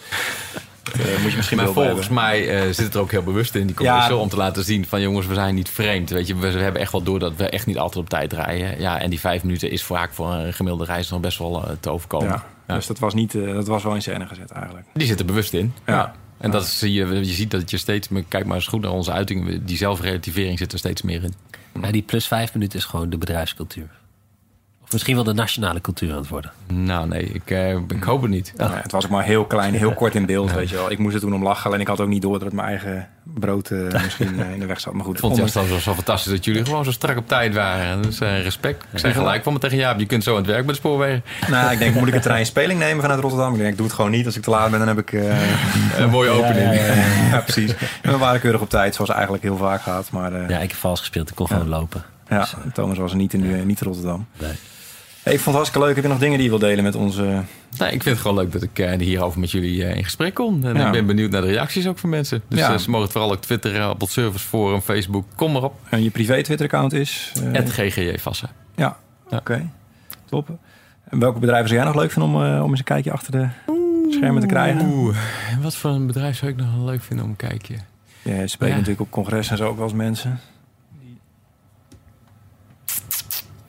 Uh, moet je misschien maar volgens mij uh, zit het er ook heel bewust in die commercial om te laten zien van jongens, we zijn niet vreemd. Weet je, we, we, hebben echt wel door dat we echt niet altijd op tijd rijden. Ja, en die vijf minuten is vaak voor een gemiddelde reis nog best wel uh, te overkomen. Ja, Dus dat was, niet, dat was wel in scène gezet eigenlijk. Die zit er bewust in. Ja. En dat is, je, je ziet dat je steeds, kijk maar eens goed naar onze uitingen, die zelfrelativering zit er steeds meer in. Ja, die plus vijf minuten is gewoon de bedrijfscultuur. Of misschien wel de nationale cultuur aan het worden. Nou, nee, ik, uh, ik hoop het niet. Ja, het was ook maar heel klein, heel kort in beeld, weet je wel. Ik moest er toen om lachen. En ik had ook niet door dat het mijn eigen brood uh, misschien uh, in de weg zat. Maar goed. Ik vond het juist zo fantastisch dat jullie gewoon zo strak op tijd waren. Dus respect. Ik zeg gelijk van me tegen Jaap, je kunt zo aan het werk met de spoorwegen. Nou, ik denk, moet ik een trein speling nemen vanuit Rotterdam? Ik denk, ik doe het gewoon niet. Als ik te laat ben, dan heb ik... een mooie opening. Ja, ja, precies. En we waren keurig op tijd, zoals eigenlijk heel vaak gaat. Maar, ja, ik heb vals gespeeld. Ik kon gewoon lopen. Ja, dus, Thomas was niet in, niet in Rotterdam. Nee ik vond het hartstikke leuk. Heb je nog dingen die je wil delen met onze... Nee, ik vind het gewoon leuk dat ik uh, hierover met jullie uh, in gesprek kom. En ik ben benieuwd naar de reacties ook van mensen. Dus ja. uh, ze mogen het vooral ook twitteren op het Service Forum, Facebook. Kom maar op. En je privé Twitter-account is? Het GGJ Vassa. Ja, oké. Okay. Top. En welke bedrijven zou jij nog leuk vinden om, om eens een kijkje achter de schermen te krijgen? Oeh, wat voor een bedrijf zou ik nog leuk vinden om een kijkje? Ja, je spreekt natuurlijk op congressen en zo ook wel eens mensen.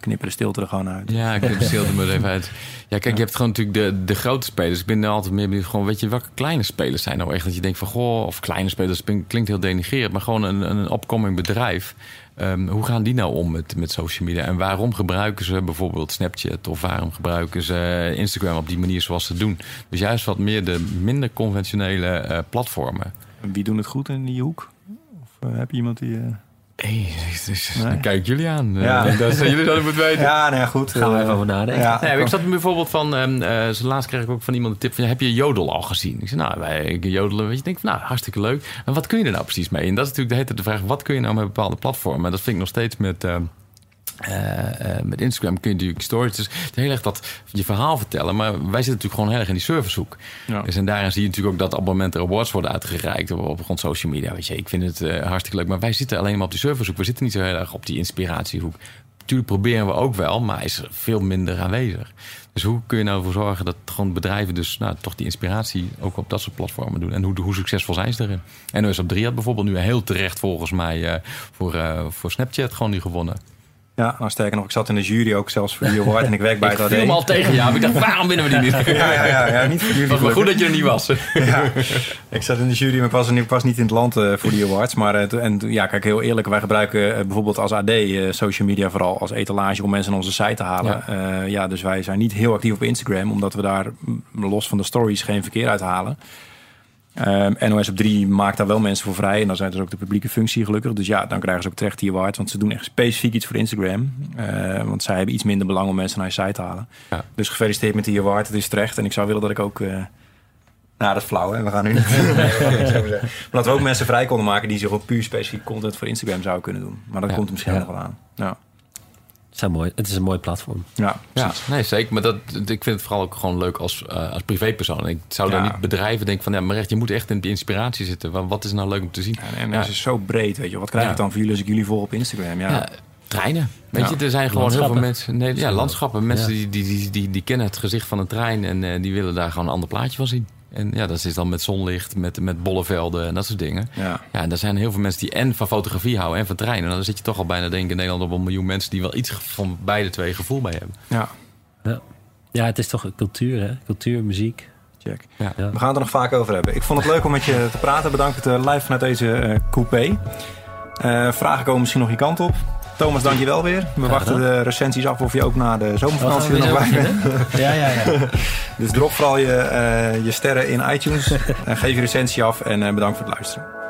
Knippen de stilte er gewoon uit. Ja, ik knip de stilte er even uit. Ja, kijk, je hebt gewoon natuurlijk de, de grote spelers. Ik ben er altijd meer benieuwd, gewoon, weet je, welke kleine spelers zijn nou echt? Dat je denkt van, goh, of kleine spelers, klinkt heel denigrerend, maar gewoon een, een opkomend bedrijf. Um, hoe gaan die nou om met, met social media? En waarom gebruiken ze bijvoorbeeld Snapchat of waarom gebruiken ze Instagram op die manier zoals ze doen? Dus juist wat meer de minder conventionele uh, platformen. En wie doen het goed in die hoek? Of uh, heb je iemand die... Uh... Hey, dus, nee. kijk jullie aan. Ja. Uh, dat jullie dat moeten weten. Ja, nou ja, goed. Gaan we even over nadenken. Ja. Nee, ik zat bijvoorbeeld van... Um, uh, laatst kreeg ik ook van iemand een tip van... heb je Jodel al gezien? Ik zei, nou, wij jodelen. Weet je, denk van, nou, hartstikke leuk. En wat kun je er nou precies mee? En dat is natuurlijk de hele de vraag... wat kun je nou met bepaalde platformen? En dat vind ik nog steeds met... Uh, uh, met Instagram kun je natuurlijk stories. Dus heel erg dat je verhaal vertellen. Maar wij zitten natuurlijk gewoon heel erg in die servicehoek. Ja. Dus en daarin zie je natuurlijk ook dat het er awards worden uitgereikt op, op grond social media. Weet je, ik vind het uh, hartstikke leuk. Maar wij zitten alleen maar op die servicehoek. We zitten niet zo heel erg op die inspiratiehoek. Natuurlijk proberen we ook wel, maar is er veel minder aanwezig. Dus hoe kun je nou ervoor zorgen dat gewoon bedrijven dus nou, toch die inspiratie ook op dat soort platformen doen? En hoe, hoe succesvol zijn ze erin? En NOS op 3 had bijvoorbeeld nu heel terecht volgens mij voor, voor Snapchat gewoon die gewonnen. Ja, nou sterker nog, ik zat in de jury ook zelfs voor die award en ik werk bij het AD. Ik al tegen jou, ik dacht, waarom winnen we die niet? ja, ja, ja, ja, niet voor jullie. Het was maar goed dat je er niet was. ja, ik zat in de jury, maar ik was, ik was niet in het land uh, voor die awards. Maar uh, en, ja, kijk, heel eerlijk, wij gebruiken uh, bijvoorbeeld als AD social media vooral als etalage om mensen naar onze site te halen. Ja. ja, dus wij zijn niet heel actief op Instagram, omdat we daar los van de stories geen verkeer uithalen. Um, ehm, NOS op 3 maakt daar wel mensen voor vrij. En dan zijn dus ook de publieke functie gelukkig. Dus ja, dan krijgen ze ook terecht die award. Want ze doen echt specifiek iets voor Instagram. Uh, want zij hebben iets minder belang om mensen naar je site te halen. Ja. Dus gefeliciteerd met die award. Het is terecht. En ik zou willen dat ik ook... Uh, nou, dat is flauw, hè? We gaan nu niet. maar dat we ook mensen vrij konden maken die zich ook puur specifiek content voor Instagram zouden kunnen doen. Maar dat komt er misschien nog wel aan. Ja mooi. Het is een mooi platform. Ja, ja nee, zeker. Maar dat, ik vind het vooral ook gewoon leuk als, uh, als privépersoon. Ik zou daar niet bedrijven denken van... ja, maar echt, je moet echt in de inspiratie zitten. Wat is nou leuk om te zien? Ja, en het is zo breed, weet je. Wat krijg ik dan voor jullie als ik jullie volg op Instagram? Ja, treinen. Weet je, er zijn gewoon heel veel mensen... Nee, ja, landschappen. Mensen die, die, die, die, die kennen het gezicht van een trein... en uh, die willen daar gewoon een ander plaatje van zien. En ja, dat is dan met zonlicht, met, met bollevelden en dat soort dingen. Ja. Ja, en er zijn heel veel mensen die en van fotografie houden en van treinen. En dan zit je toch al bijna, denk ik, in Nederland op een miljoen mensen die wel iets van beide twee gevoel bij hebben. ja, Ja. ja, het is toch een cultuur, hè? Cultuur, muziek. check. Ja. Ja. We gaan het er nog vaak over hebben. Ik vond het leuk om met je te praten. Bedankt uh, live vanuit deze eh, coupé. Eh, vragen komen misschien nog je kant op. Thomas, dank je wel weer. We wachten de recensies af of je ook na de zomervakantie er nog bij bent. Ja, ja, ja. Dus drop vooral je, eh, je sterren in iTunes. en geef je recensie af en eh, bedankt voor het luisteren.